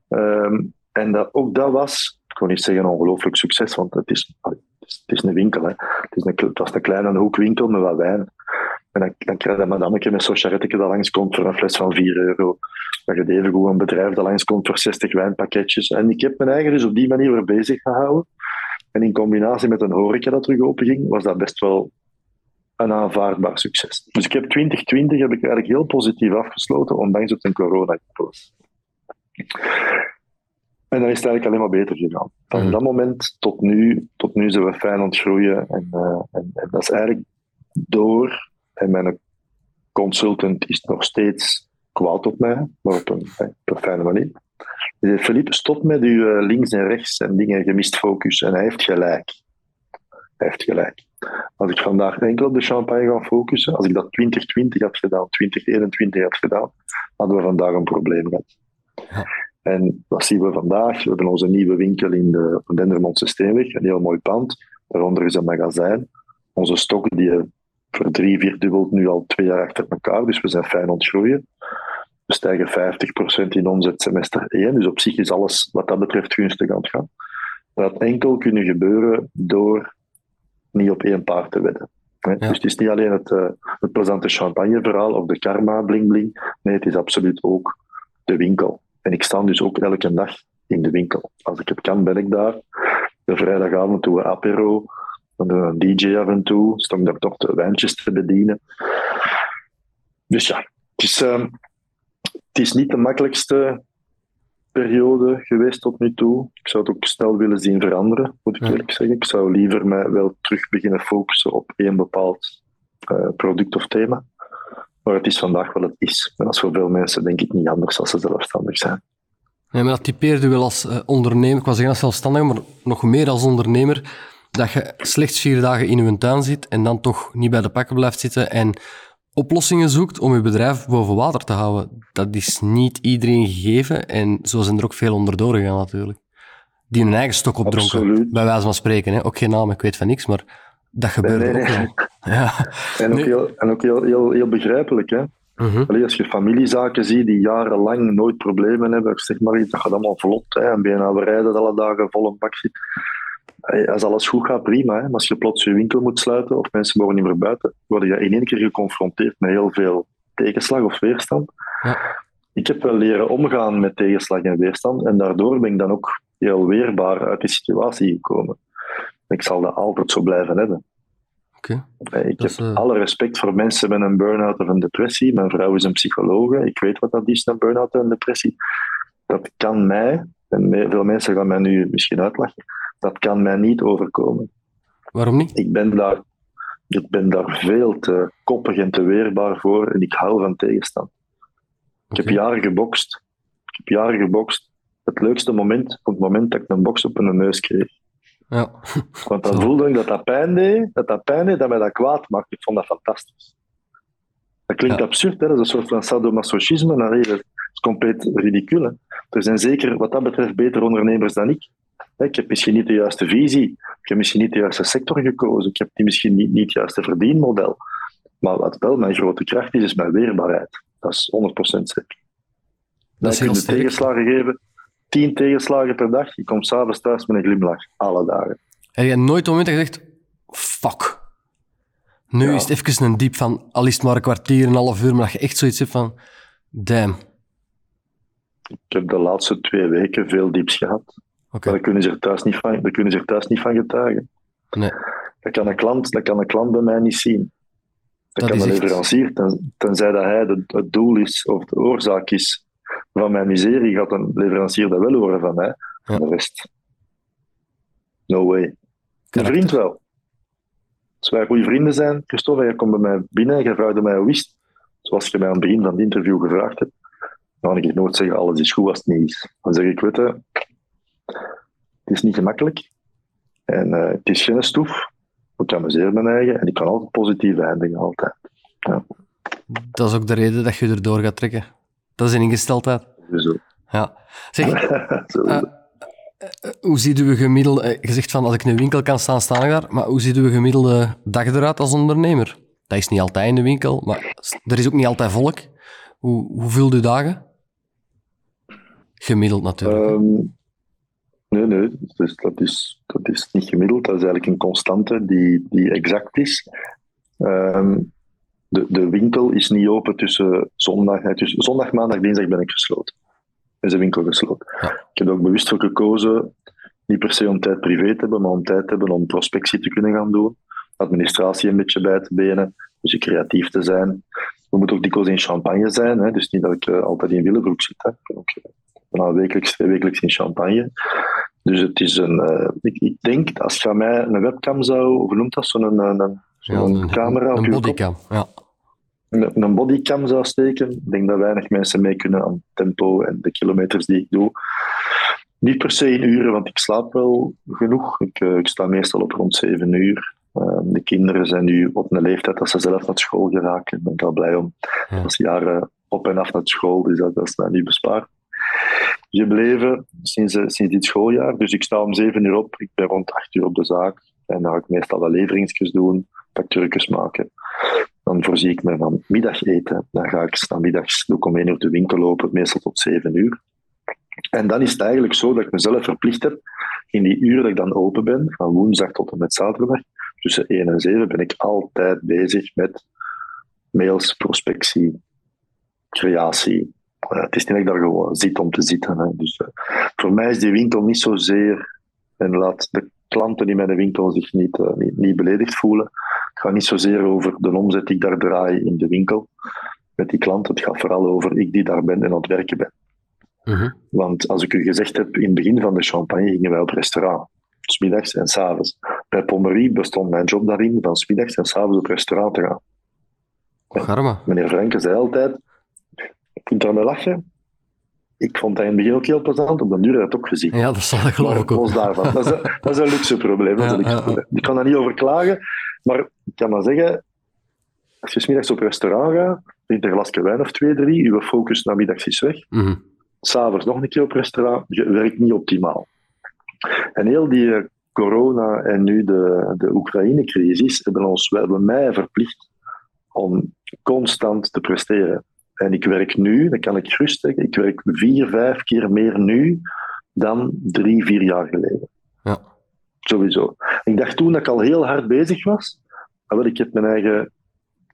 Ehm, en dat, ook dat was ik wil niet zeggen ongelooflijk succes, want het is, het is, een winkel. Hè. Het, is een, het was een kleine hoekwinkel met wat wijn. En dan, dan krijg je een madameke met zo'n charretje dat langskomt voor een fles van 4 euro. Dan je even goed een bedrijf dat langskomt voor 60 wijnpakketjes. En ik heb mijn eigen dus op die manier weer bezig gehouden. En in combinatie met een horeca dat terug open ging, was dat best wel een aanvaardbaar succes. Dus ik heb 2020 heb ik eigenlijk heel positief afgesloten, ondanks dat het een corona was. En dan is het eigenlijk alleen maar beter gegaan. Van mhm. dat moment tot nu, tot nu zijn we fijn aan het groeien. En, uh, en, en, dat is eigenlijk door. En mijn consultant is nog steeds kwaad op mij, maar op een, op een fijne manier. Hij zegt, Philippe, stop met uw eh, links en rechts en dingen gemist focus. En hij heeft gelijk. Hij heeft gelijk. Als ik vandaag enkel op de champagne ga focussen, als ik dat 2020 had gedaan, 2021 had gedaan, hadden we vandaag een probleem gehad. En wat zien we vandaag? We hebben onze nieuwe winkel in de Dendermondse Steenweg, een heel mooi pand. Daaronder is een magazijn. Onze stok die voor drie, vier dubbelt nu al twee jaar achter elkaar, dus we zijn fijn ontgroeien. We stijgen 50% in omzet semester 1, dus op zich is alles wat dat betreft gunstig aan het gaan. Dat enkel kunnen gebeuren door niet op één paard te wedden. Dus het is niet alleen het, uh, het plezante champagneverhaal of de karma bling bling. Nee, het is absoluut ook de winkel. En ik sta dus ook elke dag in de winkel. Als ik het kan, ben ik daar. De vrijdagavond doen we apero. Dan doen we een DJ af en toe. Ik daar toch de wijntjes te bedienen. Dus ja, het is, uh, het is niet de makkelijkste periode geweest tot nu toe. Ik zou het ook snel willen zien veranderen, moet ik eerlijk zeggen. Ik zou liever mij wel terug beginnen focussen op één bepaald uh, product of thema. Maar het is vandaag wat het is. En dat is voor veel mensen denk ik niet anders als ze zelfstandig zijn. Ja, maar dat typeerde wel als uh, ondernemer, ik was zeggen als zelfstandig, maar nog meer als ondernemer, dat je slechts vier dagen in je tuin zit en dan toch niet bij de pakken blijft zitten en oplossingen zoekt om je bedrijf boven water te houden. Dat is niet iedereen gegeven en zo zijn er ook veel onderdoor gegaan natuurlijk. Die hun eigen stok opdronken, Absoluut. bij wijze van spreken. Hè. Ook geen naam, ik weet van niks, maar dat gebeurt ook. Ja. En ook, heel, en ook heel, heel, heel begrijpelijk. Hè? Uh als je familiezaken ziet die jarenlang nooit problemen hebben, zeg maar, dat gaat allemaal vlot. Hè? En bijna we rijden alle dagen vol een bak zit. Als alles goed gaat, prima. Hè? Maar als je plots je winkel moet sluiten of mensen mogen niet meer buiten, word je in één keer geconfronteerd met heel veel tegenslag of weerstand. Ja. Ik heb wel leren omgaan met tegenslag en weerstand en daardoor ben ik dan ook heel weerbaar uit die situatie gekomen. Ik zal dat altijd zo blijven hebben. Okay. Ik heb eh, alle respect voor mensen met een burn-out of een depressie. Mijn vrouw is een psychologe. Ik weet wat dat is, een burn-out en een depressie. Dat kan mij, en veel mensen gaan mij nu misschien uitlachen, dat kan mij niet overkomen. Waarom niet? Ik ben daar, ik ben daar veel te koppig en te weerbaar voor en ik hou van tegenstand. Ik heb jaren gebokst. Ik heb jaren gebokst. Het leukste moment, op het moment dat ik een box op mijn neus kreeg. Ja. Want dan voelde ik dat dat pijn deed, dat dat pijn deed, dat mij dat kwaad maakte. Ik vond dat fantastisch. Dat klinkt Ja. absurd, hè? dat is een soort van sadomasochisme. Dat is compleet ridicule. Er zijn zeker wat dat betreft betere ondernemers dan ik. Ik heb misschien niet de juiste visie, ik heb misschien niet de juiste sector gekozen, ik heb die misschien niet, niet het juiste verdienmodel. Maar wat wel mijn grote kracht is, is mijn weerbaarheid. Dat is 100% zeker. Dat is heel je sterk. tegenslagen geven, tien tegenslagen per dag, je komt s'avonds thuis met een glimlach, alle dagen. Heb je nooit een moment zegt, fuck. Nu Ja. is het even een diep van, al is het maar een kwartier, een half uur, maar dat je echt zoiets hebt van, damn. Ik heb de laatste twee weken veel dieps gehad. Maar daar kunnen ze er thuis niet van, daar kunnen ze thuis niet van getuigen. nee. Dat kan een klant, dat kan een klant bij mij niet zien. Dat, Dat kan een echt- leverancier, ten, tenzij dat hij de, het doel is of de oorzaak is van mijn miserie, gaat een leverancier dat wel horen van mij. Ja. De rest. No way. Een vriend wel. Als wij goede vrienden zijn, Christophe, je komt bij mij binnen en je vraagt mij hoe is? Zoals je mij aan het begin van het interview gevraagd hebt, dan kan ik nooit zeggen alles is goed als het niet is. Dan zeg ik, weet je, is niet gemakkelijk en eh, het is geen stoef. Ik amuseer mijn eigen en ik kan altijd positief eindigen, altijd. Dat is ook de reden dat je erdoor gaat trekken. Dat is een ingesteldheid. Zo. Ja. Zeg, Zo Eh, het. hoe ziet uw gemiddelde... eh, Je zegt van, als ik in een winkel kan staan, sta ik daar. Maar hoe ziet uw gemiddelde dag eruit als ondernemer? Dat is niet altijd in de winkel, maar er is ook niet altijd volk. Hoe, hoe vult u dagen? Gemiddeld natuurlijk. Ehm, nee, nee, dus dat, is, dat is niet gemiddeld. Dat is eigenlijk een constante die, die exact is. Ehm, de, de winkel is niet open tussen zondag, nee, tussen zondag, maandag, dinsdag ben ik gesloten. Is de winkel gesloten. Ja. Ik heb er ook bewust voor gekozen, niet per se om tijd privé te hebben, maar om tijd te hebben om prospectie te kunnen gaan doen. Administratie een beetje bij te benen, dus creatief te zijn. We moeten ook dikwijls in champagne zijn, hè, dus niet dat ik eh, altijd in Willebroek zit. Hè. Ik ben ook eh, bijna wekelijks, wekelijks in champagne. Dus het is een. eh, ik, ik denk, als je aan mij een webcam zou, hoe noemt dat, zo'n een, een, Ja, zo'n camera op een je kop, bodycam. Ja. een, een bodycam zou steken, ik denk dat weinig mensen mee kunnen aan tempo en de kilometers die ik doe. Niet per se in uren, want ik slaap wel genoeg. Ik, eh, ik sta meestal op rond 7 uur. Eh, de kinderen zijn nu op een leeftijd dat ze zelf naar school geraken. Ik ben ik al blij om. Ja. Is jaren op en af naar school, dus dat, dat is mij niet bespaard. Gebleven sinds, eh, sinds dit schooljaar. Dus ik sta om 7 uur op, ik ben rond 8 uur op de zaak. En dan ga ik meestal wat leveringsjes doen, factuurtjes maken. Dan voorzie ik me van middageten. Dan ga ik namiddags doe ik om 1 uur de winkel lopen, meestal tot 7 uur. En dan is het eigenlijk zo dat ik mezelf verplicht heb, in die uren dat ik dan open ben, van woensdag tot en met zaterdag, tussen 1 en 7, ben ik altijd bezig met mails, prospectie, creatie. Het is niet dat ik daar gewoon zit om te zitten. Hè. Dus, eh, voor mij is die winkel niet zozeer, en laat de klanten in mijn winkel zich niet, eh, niet, niet beledigd voelen. Het gaat niet zozeer over de omzet die ik daar draai in de winkel met die klanten. Het gaat vooral over ik die daar ben en aan het werken ben. Mhm. Want als ik u gezegd heb, in het begin van de champagne gingen wij op restaurant. S middags en s avonds. Bij Pommerie bestond mijn job daarin van s middags en s avonds op restaurant te gaan. Garma. Meneer Franke zei altijd, kunt er mee lachen. Ik vond dat in het begin ook heel plezant, op de duur heb ik het ook gezien. Ja, dat zal ik geloof ik ook. daarvan. Dat is, een, dat is een luxe probleem. Dat is een Ja, luxe ja, ja. probleem. Ik kan daar niet over klagen, maar ik kan maar zeggen, als je 's middags op restaurant gaat, drink een glasje wijn of twee, drie, je focus namiddags is weg. Mhm. s'avonds nog een keer op restaurant, je werkt niet optimaal. En heel die eh, corona en nu de, de Oekraïne-crisis hebben, ons, hebben mij verplicht om constant te presteren. En ik werk nu, dat kan ik gerust zeggen, ik werk vier, vijf keer meer nu dan drie, vier jaar geleden. Ja. Sowieso. Ik dacht toen dat ik al heel hard bezig was, maar wel, ik heb mijn eigen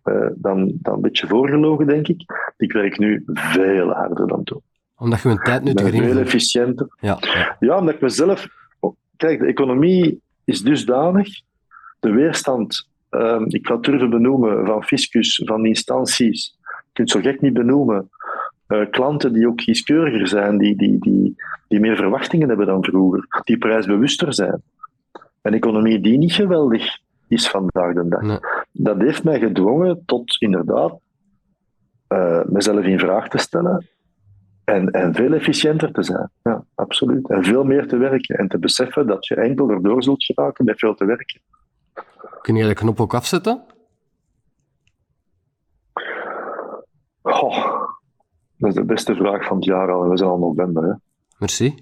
eh, dan, dan een beetje voorgelogen, denk ik. Ik werk nu veel harder dan toen. Omdat je een tijd nu te veel efficiënter. Ja, ja. Omdat ik mezelf. Kijk, de economie is dusdanig. De weerstand, ehm, ik ga het durven benoemen, van fiscus, van instanties. Je kunt het zo gek niet benoemen. Eh, klanten die ook kieskeuriger zijn, die, die, die, die meer verwachtingen hebben dan vroeger, die prijsbewuster zijn. Een economie die niet geweldig is vandaag de dag. Nee. Dat heeft mij gedwongen tot inderdaad eh, mezelf in vraag te stellen En, en veel efficiënter te zijn. Ja, absoluut. En veel meer te werken. En te beseffen dat je enkel erdoor zult geraken met veel te werken. Kun je de knop ook afzetten? Oh, dat is de beste vraag van het jaar al. We zijn al november. Hè. Merci. Ik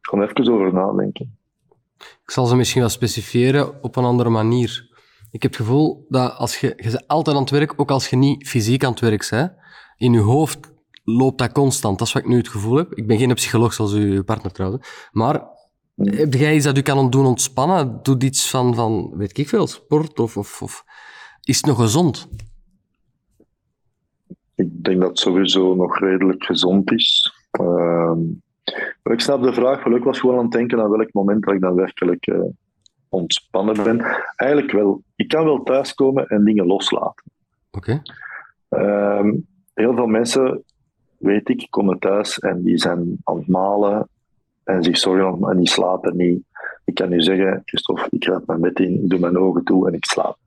ga er even over nadenken. Ik zal ze misschien wel specifieren op een andere manier. Ik heb het gevoel dat als je, je bent altijd aan het werk, ook als je niet fysiek aan het werk bent, in je hoofd loopt dat constant. Dat is wat ik nu het gevoel heb. Ik ben geen psycholoog zoals uw partner trouwens. Maar heb jij iets dat u kan doen ontspannen? Doe iets van, van weet ik veel, sport of, of, of is het nog gezond? Ik denk dat het sowieso nog redelijk gezond is. Ehm, maar ik snap de vraag, wel. Ik was gewoon aan het denken aan welk moment dat ik dan werkelijk uh, ontspannen ben. Eigenlijk wel. Ik kan wel thuiskomen en dingen loslaten. Oké. Ehm, heel veel mensen, weet ik, komen thuis en die zijn aan het malen en zich zorgen en die slapen niet. Ik kan nu zeggen, Christophe, ik raad mijn bed in, ik doe mijn ogen toe en ik slaap.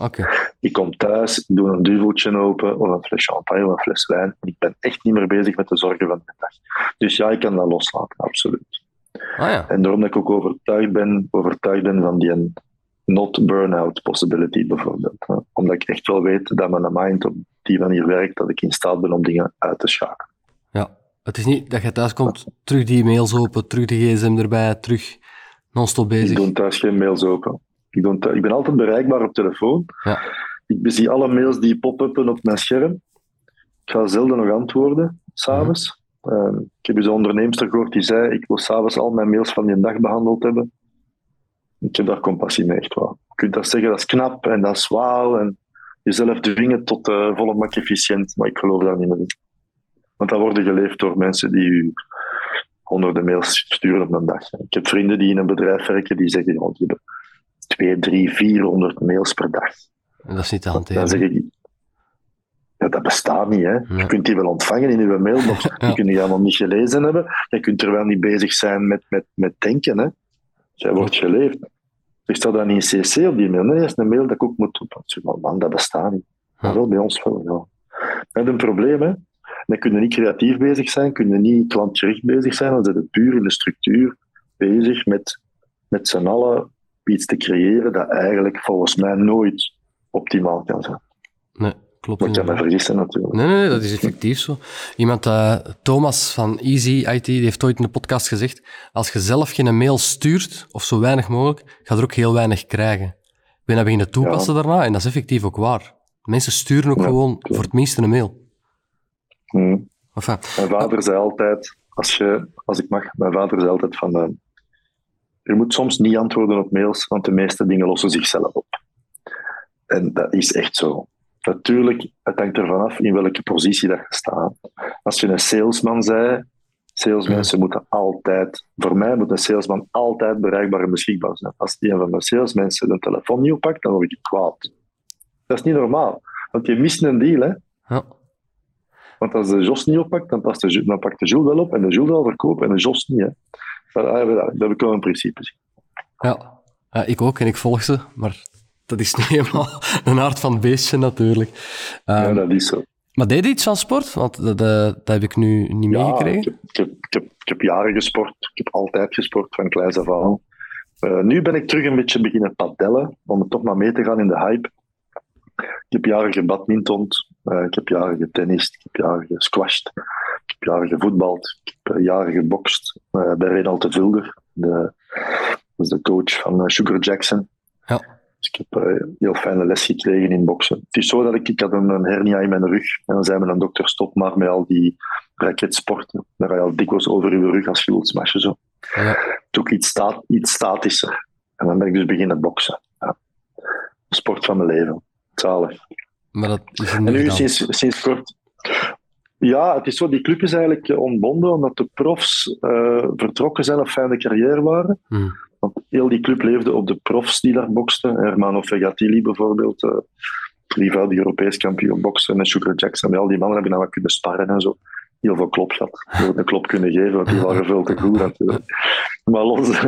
Oké. Ik kom thuis, ik doe een duveltje open, of een fles champagne of een fles wijn. En ik ben echt niet meer bezig met de zorgen van de dag. Dus ja, ik kan dat loslaten, absoluut. Ah ja. En daarom dat ik ook overtuigd ben, overtuigd ben van die not burn-out possibility bijvoorbeeld. Hè. Omdat ik echt wel weet dat mijn mind op die manier werkt, dat ik in staat ben om dingen uit te schakelen. Ja, het is niet dat je thuis komt, terug die mails open, terug de gsm erbij, terug non-stop bezig. Ik doe thuis geen mails open. Ik, ben, ik ben altijd bereikbaar op telefoon. Ja. Ik zie alle mails die pop-uppen op mijn scherm. Ik ga zelden nog antwoorden, s'avonds. Mhm. Ehm, ik heb dus eens een onderneemster gehoord die zei, ik wil s'avonds al mijn mails van die dag behandeld hebben. Ik heb daar compassie mee, echt wel. Je kunt dat zeggen, dat is knap en dat is waal En jezelf dwingen tot eh, uh, volle mak efficiënt, maar ik geloof daar niet meer in. Want dat worden geleefd door mensen die honderden mails sturen op een dag. Ik heb vrienden die in een bedrijf werken die zeggen, ja, 2, 3, 400 mails per dag. En dat is niet te hanteren. Dat bestaat niet. Hè. Je kunt die wel ontvangen in uw mail, maar kunt die kun niet gelezen hebben. Je kunt er wel niet bezig zijn met, met, met denken. Hè. Zij wordt geleefd. Ik sta dan in CC op die mail. Nee, dat is een mail dat ik ook moet doen. man, dat bestaat niet. Maar wel bij ons wel. Ja. Dat een probleem, hè? Dan kun je niet creatief bezig zijn, kun je niet klantgericht bezig zijn, dan zit het puur in de structuur bezig met, met z'n allen iets te creëren dat eigenlijk volgens mij nooit optimaal kan zijn. Nee, klopt. Maar ik kan me vergissen natuurlijk. Nee, nee, nee, dat is effectief zo. Iemand, eh, Thomas van Easy IT, die heeft ooit in de podcast gezegd: als je zelf geen mail stuurt, of zo weinig mogelijk, ga je er ook heel weinig krijgen. Ik ben dat beginnen toepassen daarna en dat is effectief ook waar. Mensen sturen ook Ja, gewoon klopt. voor het minste een mail. Hm. Enfin, Mijn vader zei altijd, als, je, als ik mag, mijn vader zei altijd van, eh, je moet soms niet antwoorden op mails, want de meeste dingen lossen zichzelf op. En dat is echt zo. Natuurlijk, het hangt ervan af in welke positie dat je staat. Als je een salesman zei, salesmensen moeten altijd, voor mij moet een salesman altijd bereikbaar en beschikbaar zijn. Als een van mijn salesmensen de telefoon niet oppakt, dan word ik kwaad. Dat is niet normaal, want je mist een deal, hè. ja. Want als de Jos niet oppakt, dan, past de, dan pakt de Jules wel op en de Jules zal verkopen en de Jos niet. Hè. Ah, dat heb ik wel een principe. Ja. Ja, ik ook en ik volg ze, maar dat is niet helemaal een aard van het beestje natuurlijk. Ja, Ehm, dat is zo. Maar deed je iets van sport? Want dat, dat, dat heb ik nu niet Ja, meegekregen. ik heb, ik, heb, ik, heb, ik heb jaren gesport. Ik heb altijd gesport van kleins af aan. Eh, nu ben ik terug een beetje beginnen padellen, om het toch maar mee te gaan in de hype. Ik heb jaren gebadmintond, eh, ik heb jaren getennist, ik heb jaren gesquashed, ik heb jaren gevoetbald, ik heb jaren gebokst eh, bij Renald de Vulder, de, dat is de coach van eh, Sugar Jackson. Ja. Dus ik heb eh, heel fijne les gekregen in boksen. Het is zo dat ik, ik had een, een hernia in mijn rug en dan zei mijn dokter stop maar met al die raketsporten. Daar ga je al dikwijls over je rug als je. Zo. Ja. Toen iets, sta iets statischer. En dan ben ik dus beginnen boksen. Ja. Sport van mijn leven. Zalig. Maar dat is En nu sinds, sinds kort. Ja, het is zo, die club is eigenlijk eh, ontbonden omdat de profs eh, vertrokken zijn of fijne carrière waren. Hm. Want heel die club leefde op de profs die daar boksten. Hermano Fegatili bijvoorbeeld, eh drievoudig Europees kampioen boksen. En Sugar Jackson. En al die mannen hebben dan wat kunnen sparren en zo. Heel veel klop gehad. Heel een klop kunnen geven, want die waren veel te goed natuurlijk. Maar los,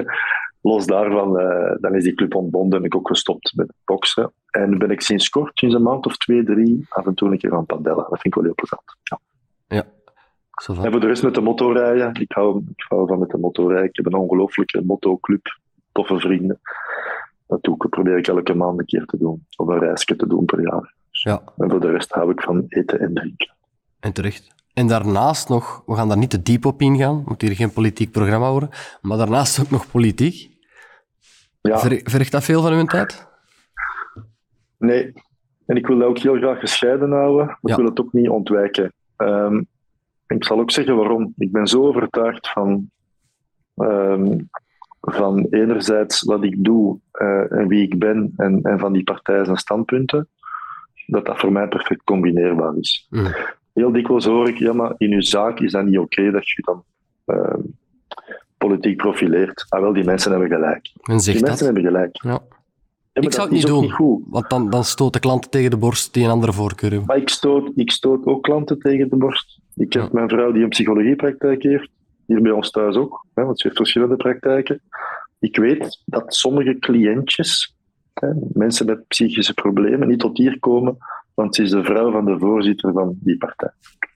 los daarvan, dan is die club ontbonden. Ben ik ook gestopt met boksen. En ben ik sinds kort, sinds een maand of twee, drie, af en toe een keer aan padellen. Dat vind ik wel heel plezant. Ja. Ça va. En voor de rest met de motorrijden. Ik hou, ik hou van met de motorrijden. Ik heb een ongelooflijke motoclub. Toffe vrienden. Dat doe ik, probeer ik elke maand een keer te doen. Of een reisje te doen per jaar. Ja, En voor de rest hou ik van eten en drinken. en terecht. En daarnaast nog, we gaan daar niet te diep op ingaan, moet hier geen politiek programma worden, maar daarnaast ook nog politiek. Ja, Ver, vergt dat veel van uw tijd? nee. En ik wil dat ook heel graag gescheiden houden. maar Ja. Ik wil het ook niet ontwijken. Ehm, ik zal ook zeggen waarom. Ik ben zo overtuigd van, ehm, van enerzijds wat ik doe eh, en wie ik ben en, en van die partijen en standpunten, dat dat voor mij perfect combineerbaar is. Mm. Heel dikwijls hoor ik, ja, maar in uw zaak is dat niet oké dat je dan ehm, politiek profileert. Ah, wel, die mensen hebben gelijk. Die mensen dat. hebben gelijk. Ja. Ja, Ik zou het niet doen, Niet want dan, dan stoot de klanten tegen de borst die een andere voorkeur hebben. Maar ik stoot, ik stoot ook klanten tegen de borst. Ik heb Ja. mijn vrouw die een psychologiepraktijk heeft, hier bij ons thuis ook, hè, want ze heeft verschillende praktijken. Ik weet dat sommige cliëntjes, hè, mensen met psychische problemen, niet tot hier komen, want ze is de vrouw van de voorzitter van die partij.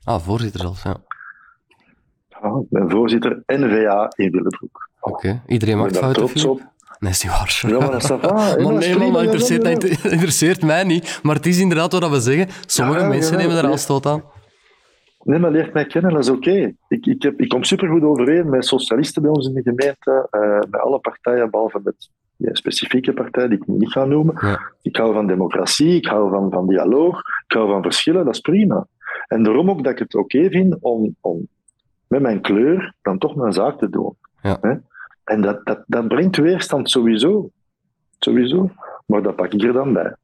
Ah, voorzitter zelfs, ja. Ik ben voorzitter NVA in Willebroek. Oké, iedereen maakt fouten. trots op. Nee, is niet waar. Ja, maar dat is hè, Maar nee, man, dat interesseert, dat mij niet. Maar het is inderdaad wat we zeggen. Sommige Ja, mensen nemen er ja. aanstoot aan. Nee, maar leert mij kennen, dat is oké. Ik, ik, heb- ik kom supergoed overeen met socialisten bij ons in de gemeente, eh, met alle partijen, behalve met die specifieke partij die ik niet ga noemen. Ja. Ik hou van democratie, ik hou van, van dialoog, ik hou van verschillen, dat is prima. En daarom ook dat ik het oké vind om, om met mijn kleur dan toch mijn zaak te doen. Ja. En dat, dat, dat brengt weerstand sowieso. Sowieso. Maar dat pak ik er dan bij.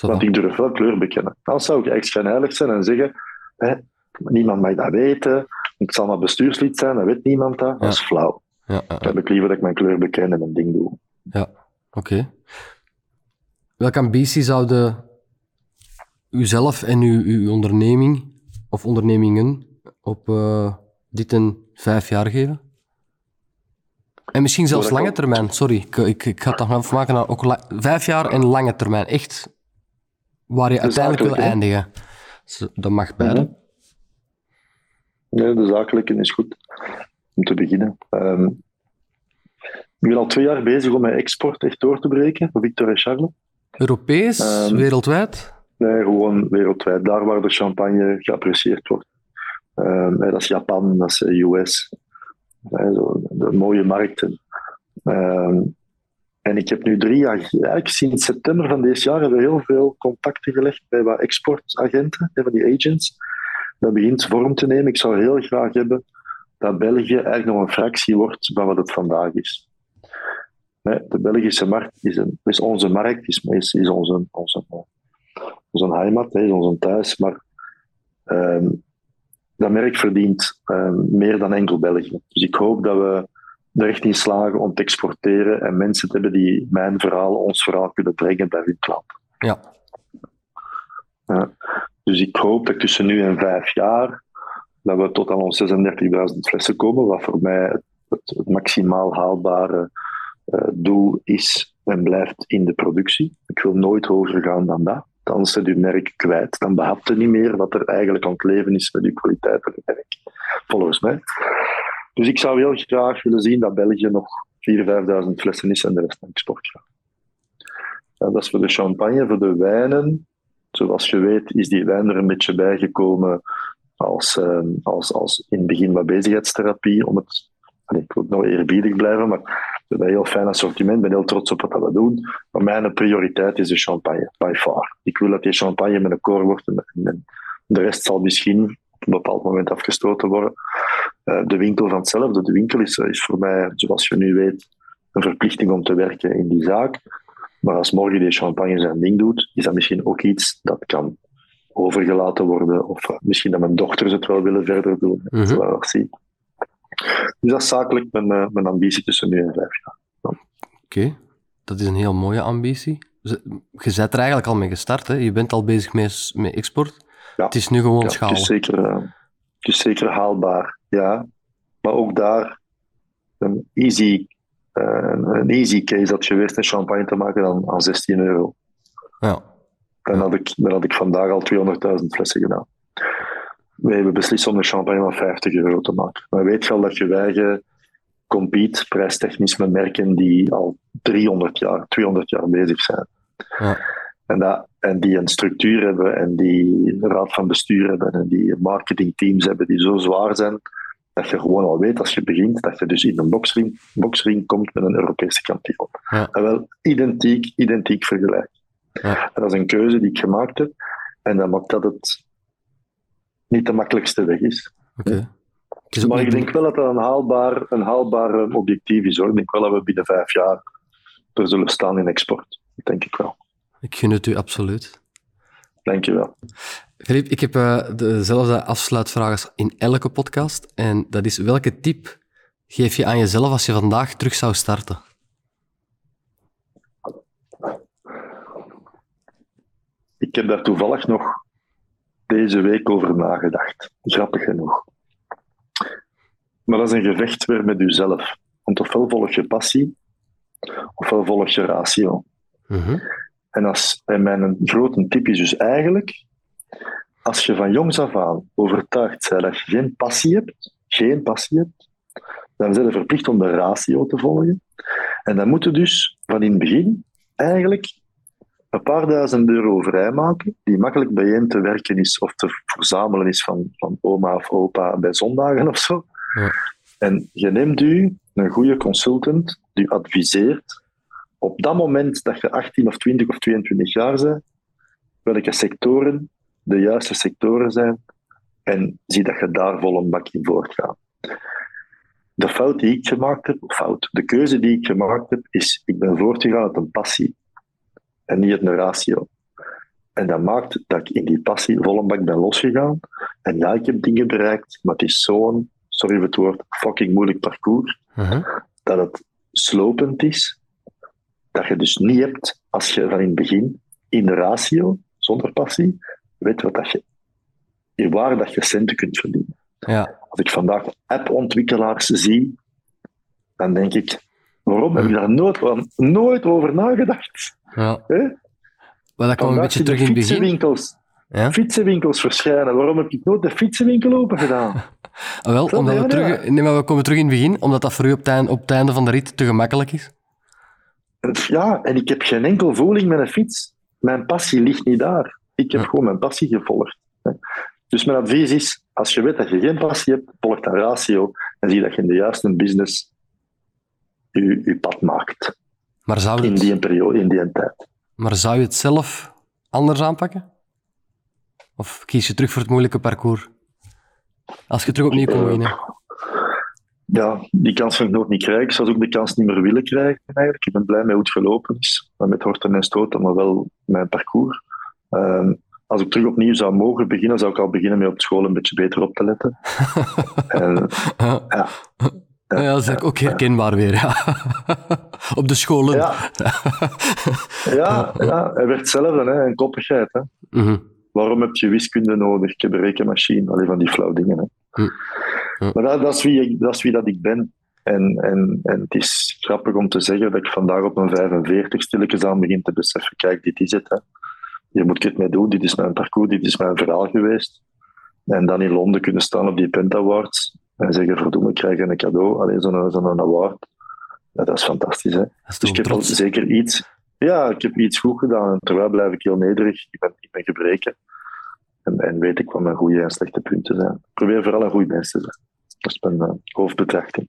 Want ik durf wel kleur bekennen. Dan zou ik echt schijnheilig zijn en zeggen: hè, niemand mag dat weten. Ik zal maar bestuurslid zijn, dan weet niemand dat. Dat is flauw. Ja, ja, Dan heb ik liever dat ik mijn kleur beken en mijn ding doe. Ja, oké. Welke ambitie zouden uzelf en uw, uw onderneming of ondernemingen op eh, dit en vijf jaar geven? En misschien zelfs lange ook. termijn, sorry. Ik, ik, ik ga het nog even maken naar ook la- vijf jaar en lange termijn. Echt waar je uiteindelijk wil eindigen. Dat mag beide. Mhm. Nee, de zakelijke is goed. Om te beginnen. Ehm, ik ben al twee jaar bezig om mijn export echt door te breken voor Victor en Charles. Europees, Ehm, wereldwijd. Nee, gewoon wereldwijd. Daar waar de champagne geapprecieerd wordt. Hè, dat is Japan, dat is eh, US. Zo, de mooie markten. Ehm, en ik heb nu drie jaar, eigenlijk sinds september van dit jaar, hebben we heel veel contacten gelegd bij wat exportagenten, van die agents. Dat begint vorm te nemen. Ik zou heel graag hebben dat België eigenlijk nog een fractie wordt van wat het vandaag is. De Belgische markt is, een, is onze markt, is, is, onze, onze, onze heimat, is onze thuis, maar ehm, dat merk verdient ehm, meer dan enkel België. Dus ik hoop dat we er echt in slagen om te exporteren en mensen te hebben die mijn verhaal, ons verhaal kunnen brengen bij hun klant. Ja. Dus ik hoop dat tussen nu en vijf jaar dat we tot aan ons 36.000 flessen komen, wat voor mij het, het, het maximaal haalbare eh, doel is en blijft in de productie. Ik wil nooit hoger gaan dan dat. Dan zet je merk kwijt. Dan behapt je niet meer wat er eigenlijk aan het leven is met je kwaliteit van je merk. Volgens mij. Dus ik zou heel graag willen zien dat België nog 4.000, 5.000 flessen is en de rest naar export gaat. Dat is voor de champagne. Voor de wijnen, zoals je weet, is die wijn er een beetje bijgekomen als, eh, als, als in het begin wat bezigheidstherapie. Om het, ik wil nog eerbiedig blijven, maar we hebben een heel fijn assortiment. Ik ben heel trots op wat we doen. Maar mijn prioriteit is de champagne, by far. Ik wil dat die champagne met een koor wordt en, de rest zal misschien op een bepaald moment afgestoten worden. Eh, de winkel van hetzelfde. De winkel is, is voor mij, zoals je nu weet, een verplichting om te werken in die zaak. Maar als morgen die champagne zijn ding doet, is dat misschien ook iets dat kan overgelaten worden. Of eh, misschien dat mijn dochters het wel willen verder doen. Mhm. Dat zullen we nog zien. Dus dat is zakelijk mijn, eh, mijn ambitie tussen nu en vijf jaar. Oké, dat is een heel mooie ambitie. Ze- Je bent er eigenlijk al mee gestart, hè? je bent al bezig met, met export. Ja. Het is nu gewoon Ja, het, is zeker, eh, het is zeker haalbaar, ja. Maar ook daar een easy, eh, een easy case dat je weer een champagne te maken dan aan 16 euro. Ja. Dan had ik, dan had ik vandaag al 200.000 flessen gedaan. Wij hebben beslist om de champagne van 50 euro te maken. Maar weet je al dat je wij compete prijstechnisch met merken die al 300 jaar, 200 jaar bezig zijn. Ja. En, dat, en die een structuur hebben en die een raad van bestuur hebben en die marketingteams hebben die zo zwaar zijn dat je gewoon al weet als je begint dat je dus in een boxring, boxring komt met een Europese kampioen. Ja. En wel identiek, identiek vergelijk. Ja. En dat is een keuze die ik gemaakt heb en dat maakt dat het niet de makkelijkste weg is. Okay. Maar ik denk wel dat dat een haalbaar, een haalbaar objectief is. Hoor. Ik denk wel dat we binnen vijf jaar er zullen staan in export. Dat denk ik wel. Ik gun het u absoluut. Dankjewel. Filip, ik heb uh, dezelfde afsluitvraag als in elke podcast. En dat is, welke tip geef je aan jezelf als je vandaag terug zou starten? Ik heb daar toevallig nog deze week over nagedacht. Grappig genoeg. Maar dat is een gevecht weer met jezelf. Want ofwel volg je passie, ofwel volg je ratio. Mm En, als, en mijn grote tip is dus eigenlijk, als je van jongs af aan overtuigd bent dat je geen passie hebt, geen passie hebt, dan ben je verplicht om de ratio te volgen. En dan moet je dus van in het begin eigenlijk een paar duizend euro vrijmaken, die makkelijk bijeen te werken is of te verzamelen is van, van oma of opa bij zondagen of zo. Ja. En je neemt u een goede consultant die adviseert op dat moment dat je 18 of 20 of 22 jaar bent, welke sectoren de juiste sectoren zijn en zie dat je daar vol een bak in voortgaat. De fout die ik gemaakt heb, fout, de keuze die ik gemaakt heb, is ik ben voortgegaan uit een passie en niet een ratio. En dat maakt dat ik in die passie vol een bak ben losgegaan. En ja, ik heb dingen bereikt, maar het is zo'n, sorry voor het woord, fucking moeilijk parcours, uh-huh. dat het slopend is, dat je dus niet hebt als je van in het begin in de ratio, zonder passie, weet wat dat je, waar dat je centen kunt verdienen. Ja. Als ik vandaag appontwikkelaars zie, dan denk ik, waarom heb ik daar nooit, nooit over nagedacht? Ja. Maar dat kwam een beetje terug in het begin. Ja? Fietsenwinkels verschijnen. Waarom heb ik nooit de fietsenwinkel open gedaan? ah, wel, omdat we, terug, nee, maar we komen terug in het begin, omdat dat voor u op het, einde, op het einde van de rit te gemakkelijk is. Ja, en ik heb geen enkel voeling met een fiets. Mijn passie ligt niet daar. Ik heb gewoon mijn passie gevolgd. Dus mijn advies is, als je weet dat je geen passie hebt, volg dat ratio en zie dat je in de juiste business je, je pad maakt. Maar zou het... In die periode, in die tijd. Maar zou je het zelf anders aanpakken? Of kies je terug voor het moeilijke parcours? Als je terug opnieuw kon beginnen. Ja, die kans ga ik nog niet krijgen. Ik zou ook de kans niet meer willen krijgen eigenlijk. Ik ben blij met hoe het gelopen is. Met horten en stoten, maar wel mijn parcours. Ehm, als ik terug opnieuw zou mogen beginnen, zou ik al beginnen met op school een beetje beter op te letten. en, ja. Ja, dat is ook herkenbaar weer. Ja. Op de scholen. Ja, ja, ja hij werd zelf hè, een koppigheid. Hè. Mhm. Waarom heb je wiskunde nodig? Ik heb een rekenmachine. Alleen van die flauw dingen. Hè. Mhm. Maar dat, dat, is wie, dat is wie dat ik ben. En, en, en het is grappig om te zeggen dat ik vandaag op mijn 45 stilletjes aan begin te beseffen. Kijk, dit is het. Hè. Hier moet ik het mee doen. Dit is mijn parcours. Dit is mijn verhaal geweest. En dan in Londen kunnen staan op die Pent Awards en zeggen, verdomme, ik krijg een cadeau, alleen zo'n zo'n award. Ja, dat is fantastisch, hè. dus ik heb zeker iets... Ja, ik heb iets goed gedaan. En terwijl blijf ik heel nederig. Ik ben, ik ben gebreken. En, en weet ik wat mijn goede en slechte punten zijn. Ik probeer vooral een goed mens te zijn. Dat is mijn uh, hoofdbetrachting.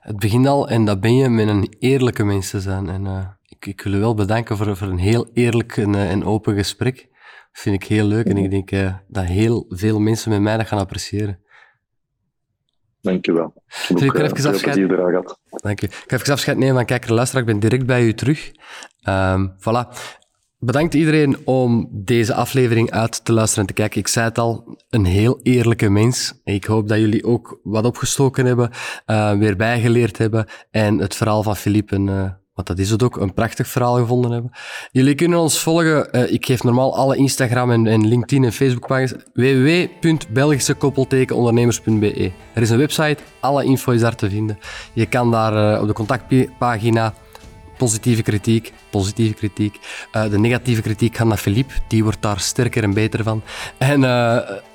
Het begint al, en dat ben je, met een eerlijke mens te zijn. En uh, ik, ik wil u wel bedanken voor, voor een heel eerlijk en, uh, en open gesprek. Dat vind ik heel leuk. En ik denk dat heel veel mensen met mij dat gaan appreciëren. Dankjewel. Ik heb ook, even afscheid... gehad. Dank u. Ik ga even afscheid nemen van kijker luisteraar. Ik ben direct bij u terug. Um, voilà. Bedankt iedereen om deze aflevering uit te luisteren en te kijken. Ik zei het al, een heel eerlijke mens. Ik hoop dat jullie ook wat opgestoken hebben, uh, weer bijgeleerd hebben en het verhaal van Philippe een, uh, want dat is het ook, een prachtig verhaal gevonden hebben. Jullie kunnen ons volgen. Uh, ik geef normaal alle Instagram en, en LinkedIn en Facebook pagina's. www.belgischekoppeltekenondernemers.be Er is een website, alle info is daar te vinden. Je kan daar uh, op de contactpagina positieve kritiek, positieve kritiek. Uh, de negatieve kritiek gaat naar Philippe, die wordt daar sterker en beter van. En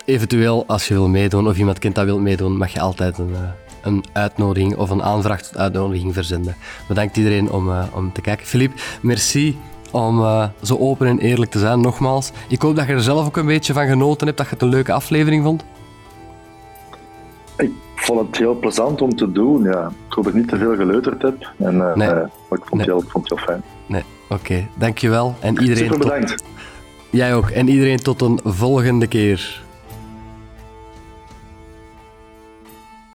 eventueel, als je wil meedoen of iemand kent dat wil meedoen, mag je altijd een, een uitnodiging of een aanvraag tot uitnodiging verzenden. Bedankt iedereen om, om te kijken. Philippe, merci om uh, zo open en eerlijk te zijn, nogmaals. Ik hoop dat je er zelf ook een beetje van genoten hebt, dat je het een leuke aflevering vond. Ik vond het heel plezant om te doen, ja. Ik hoop dat ik niet te veel geleuterd heb, en, uh, nee. maar ik vond, nee. heel, ik vond het heel fijn. Nee, oké. Okay. Dankjewel. En iedereen Super bedankt. Tot... Jij ook. En iedereen tot een volgende keer.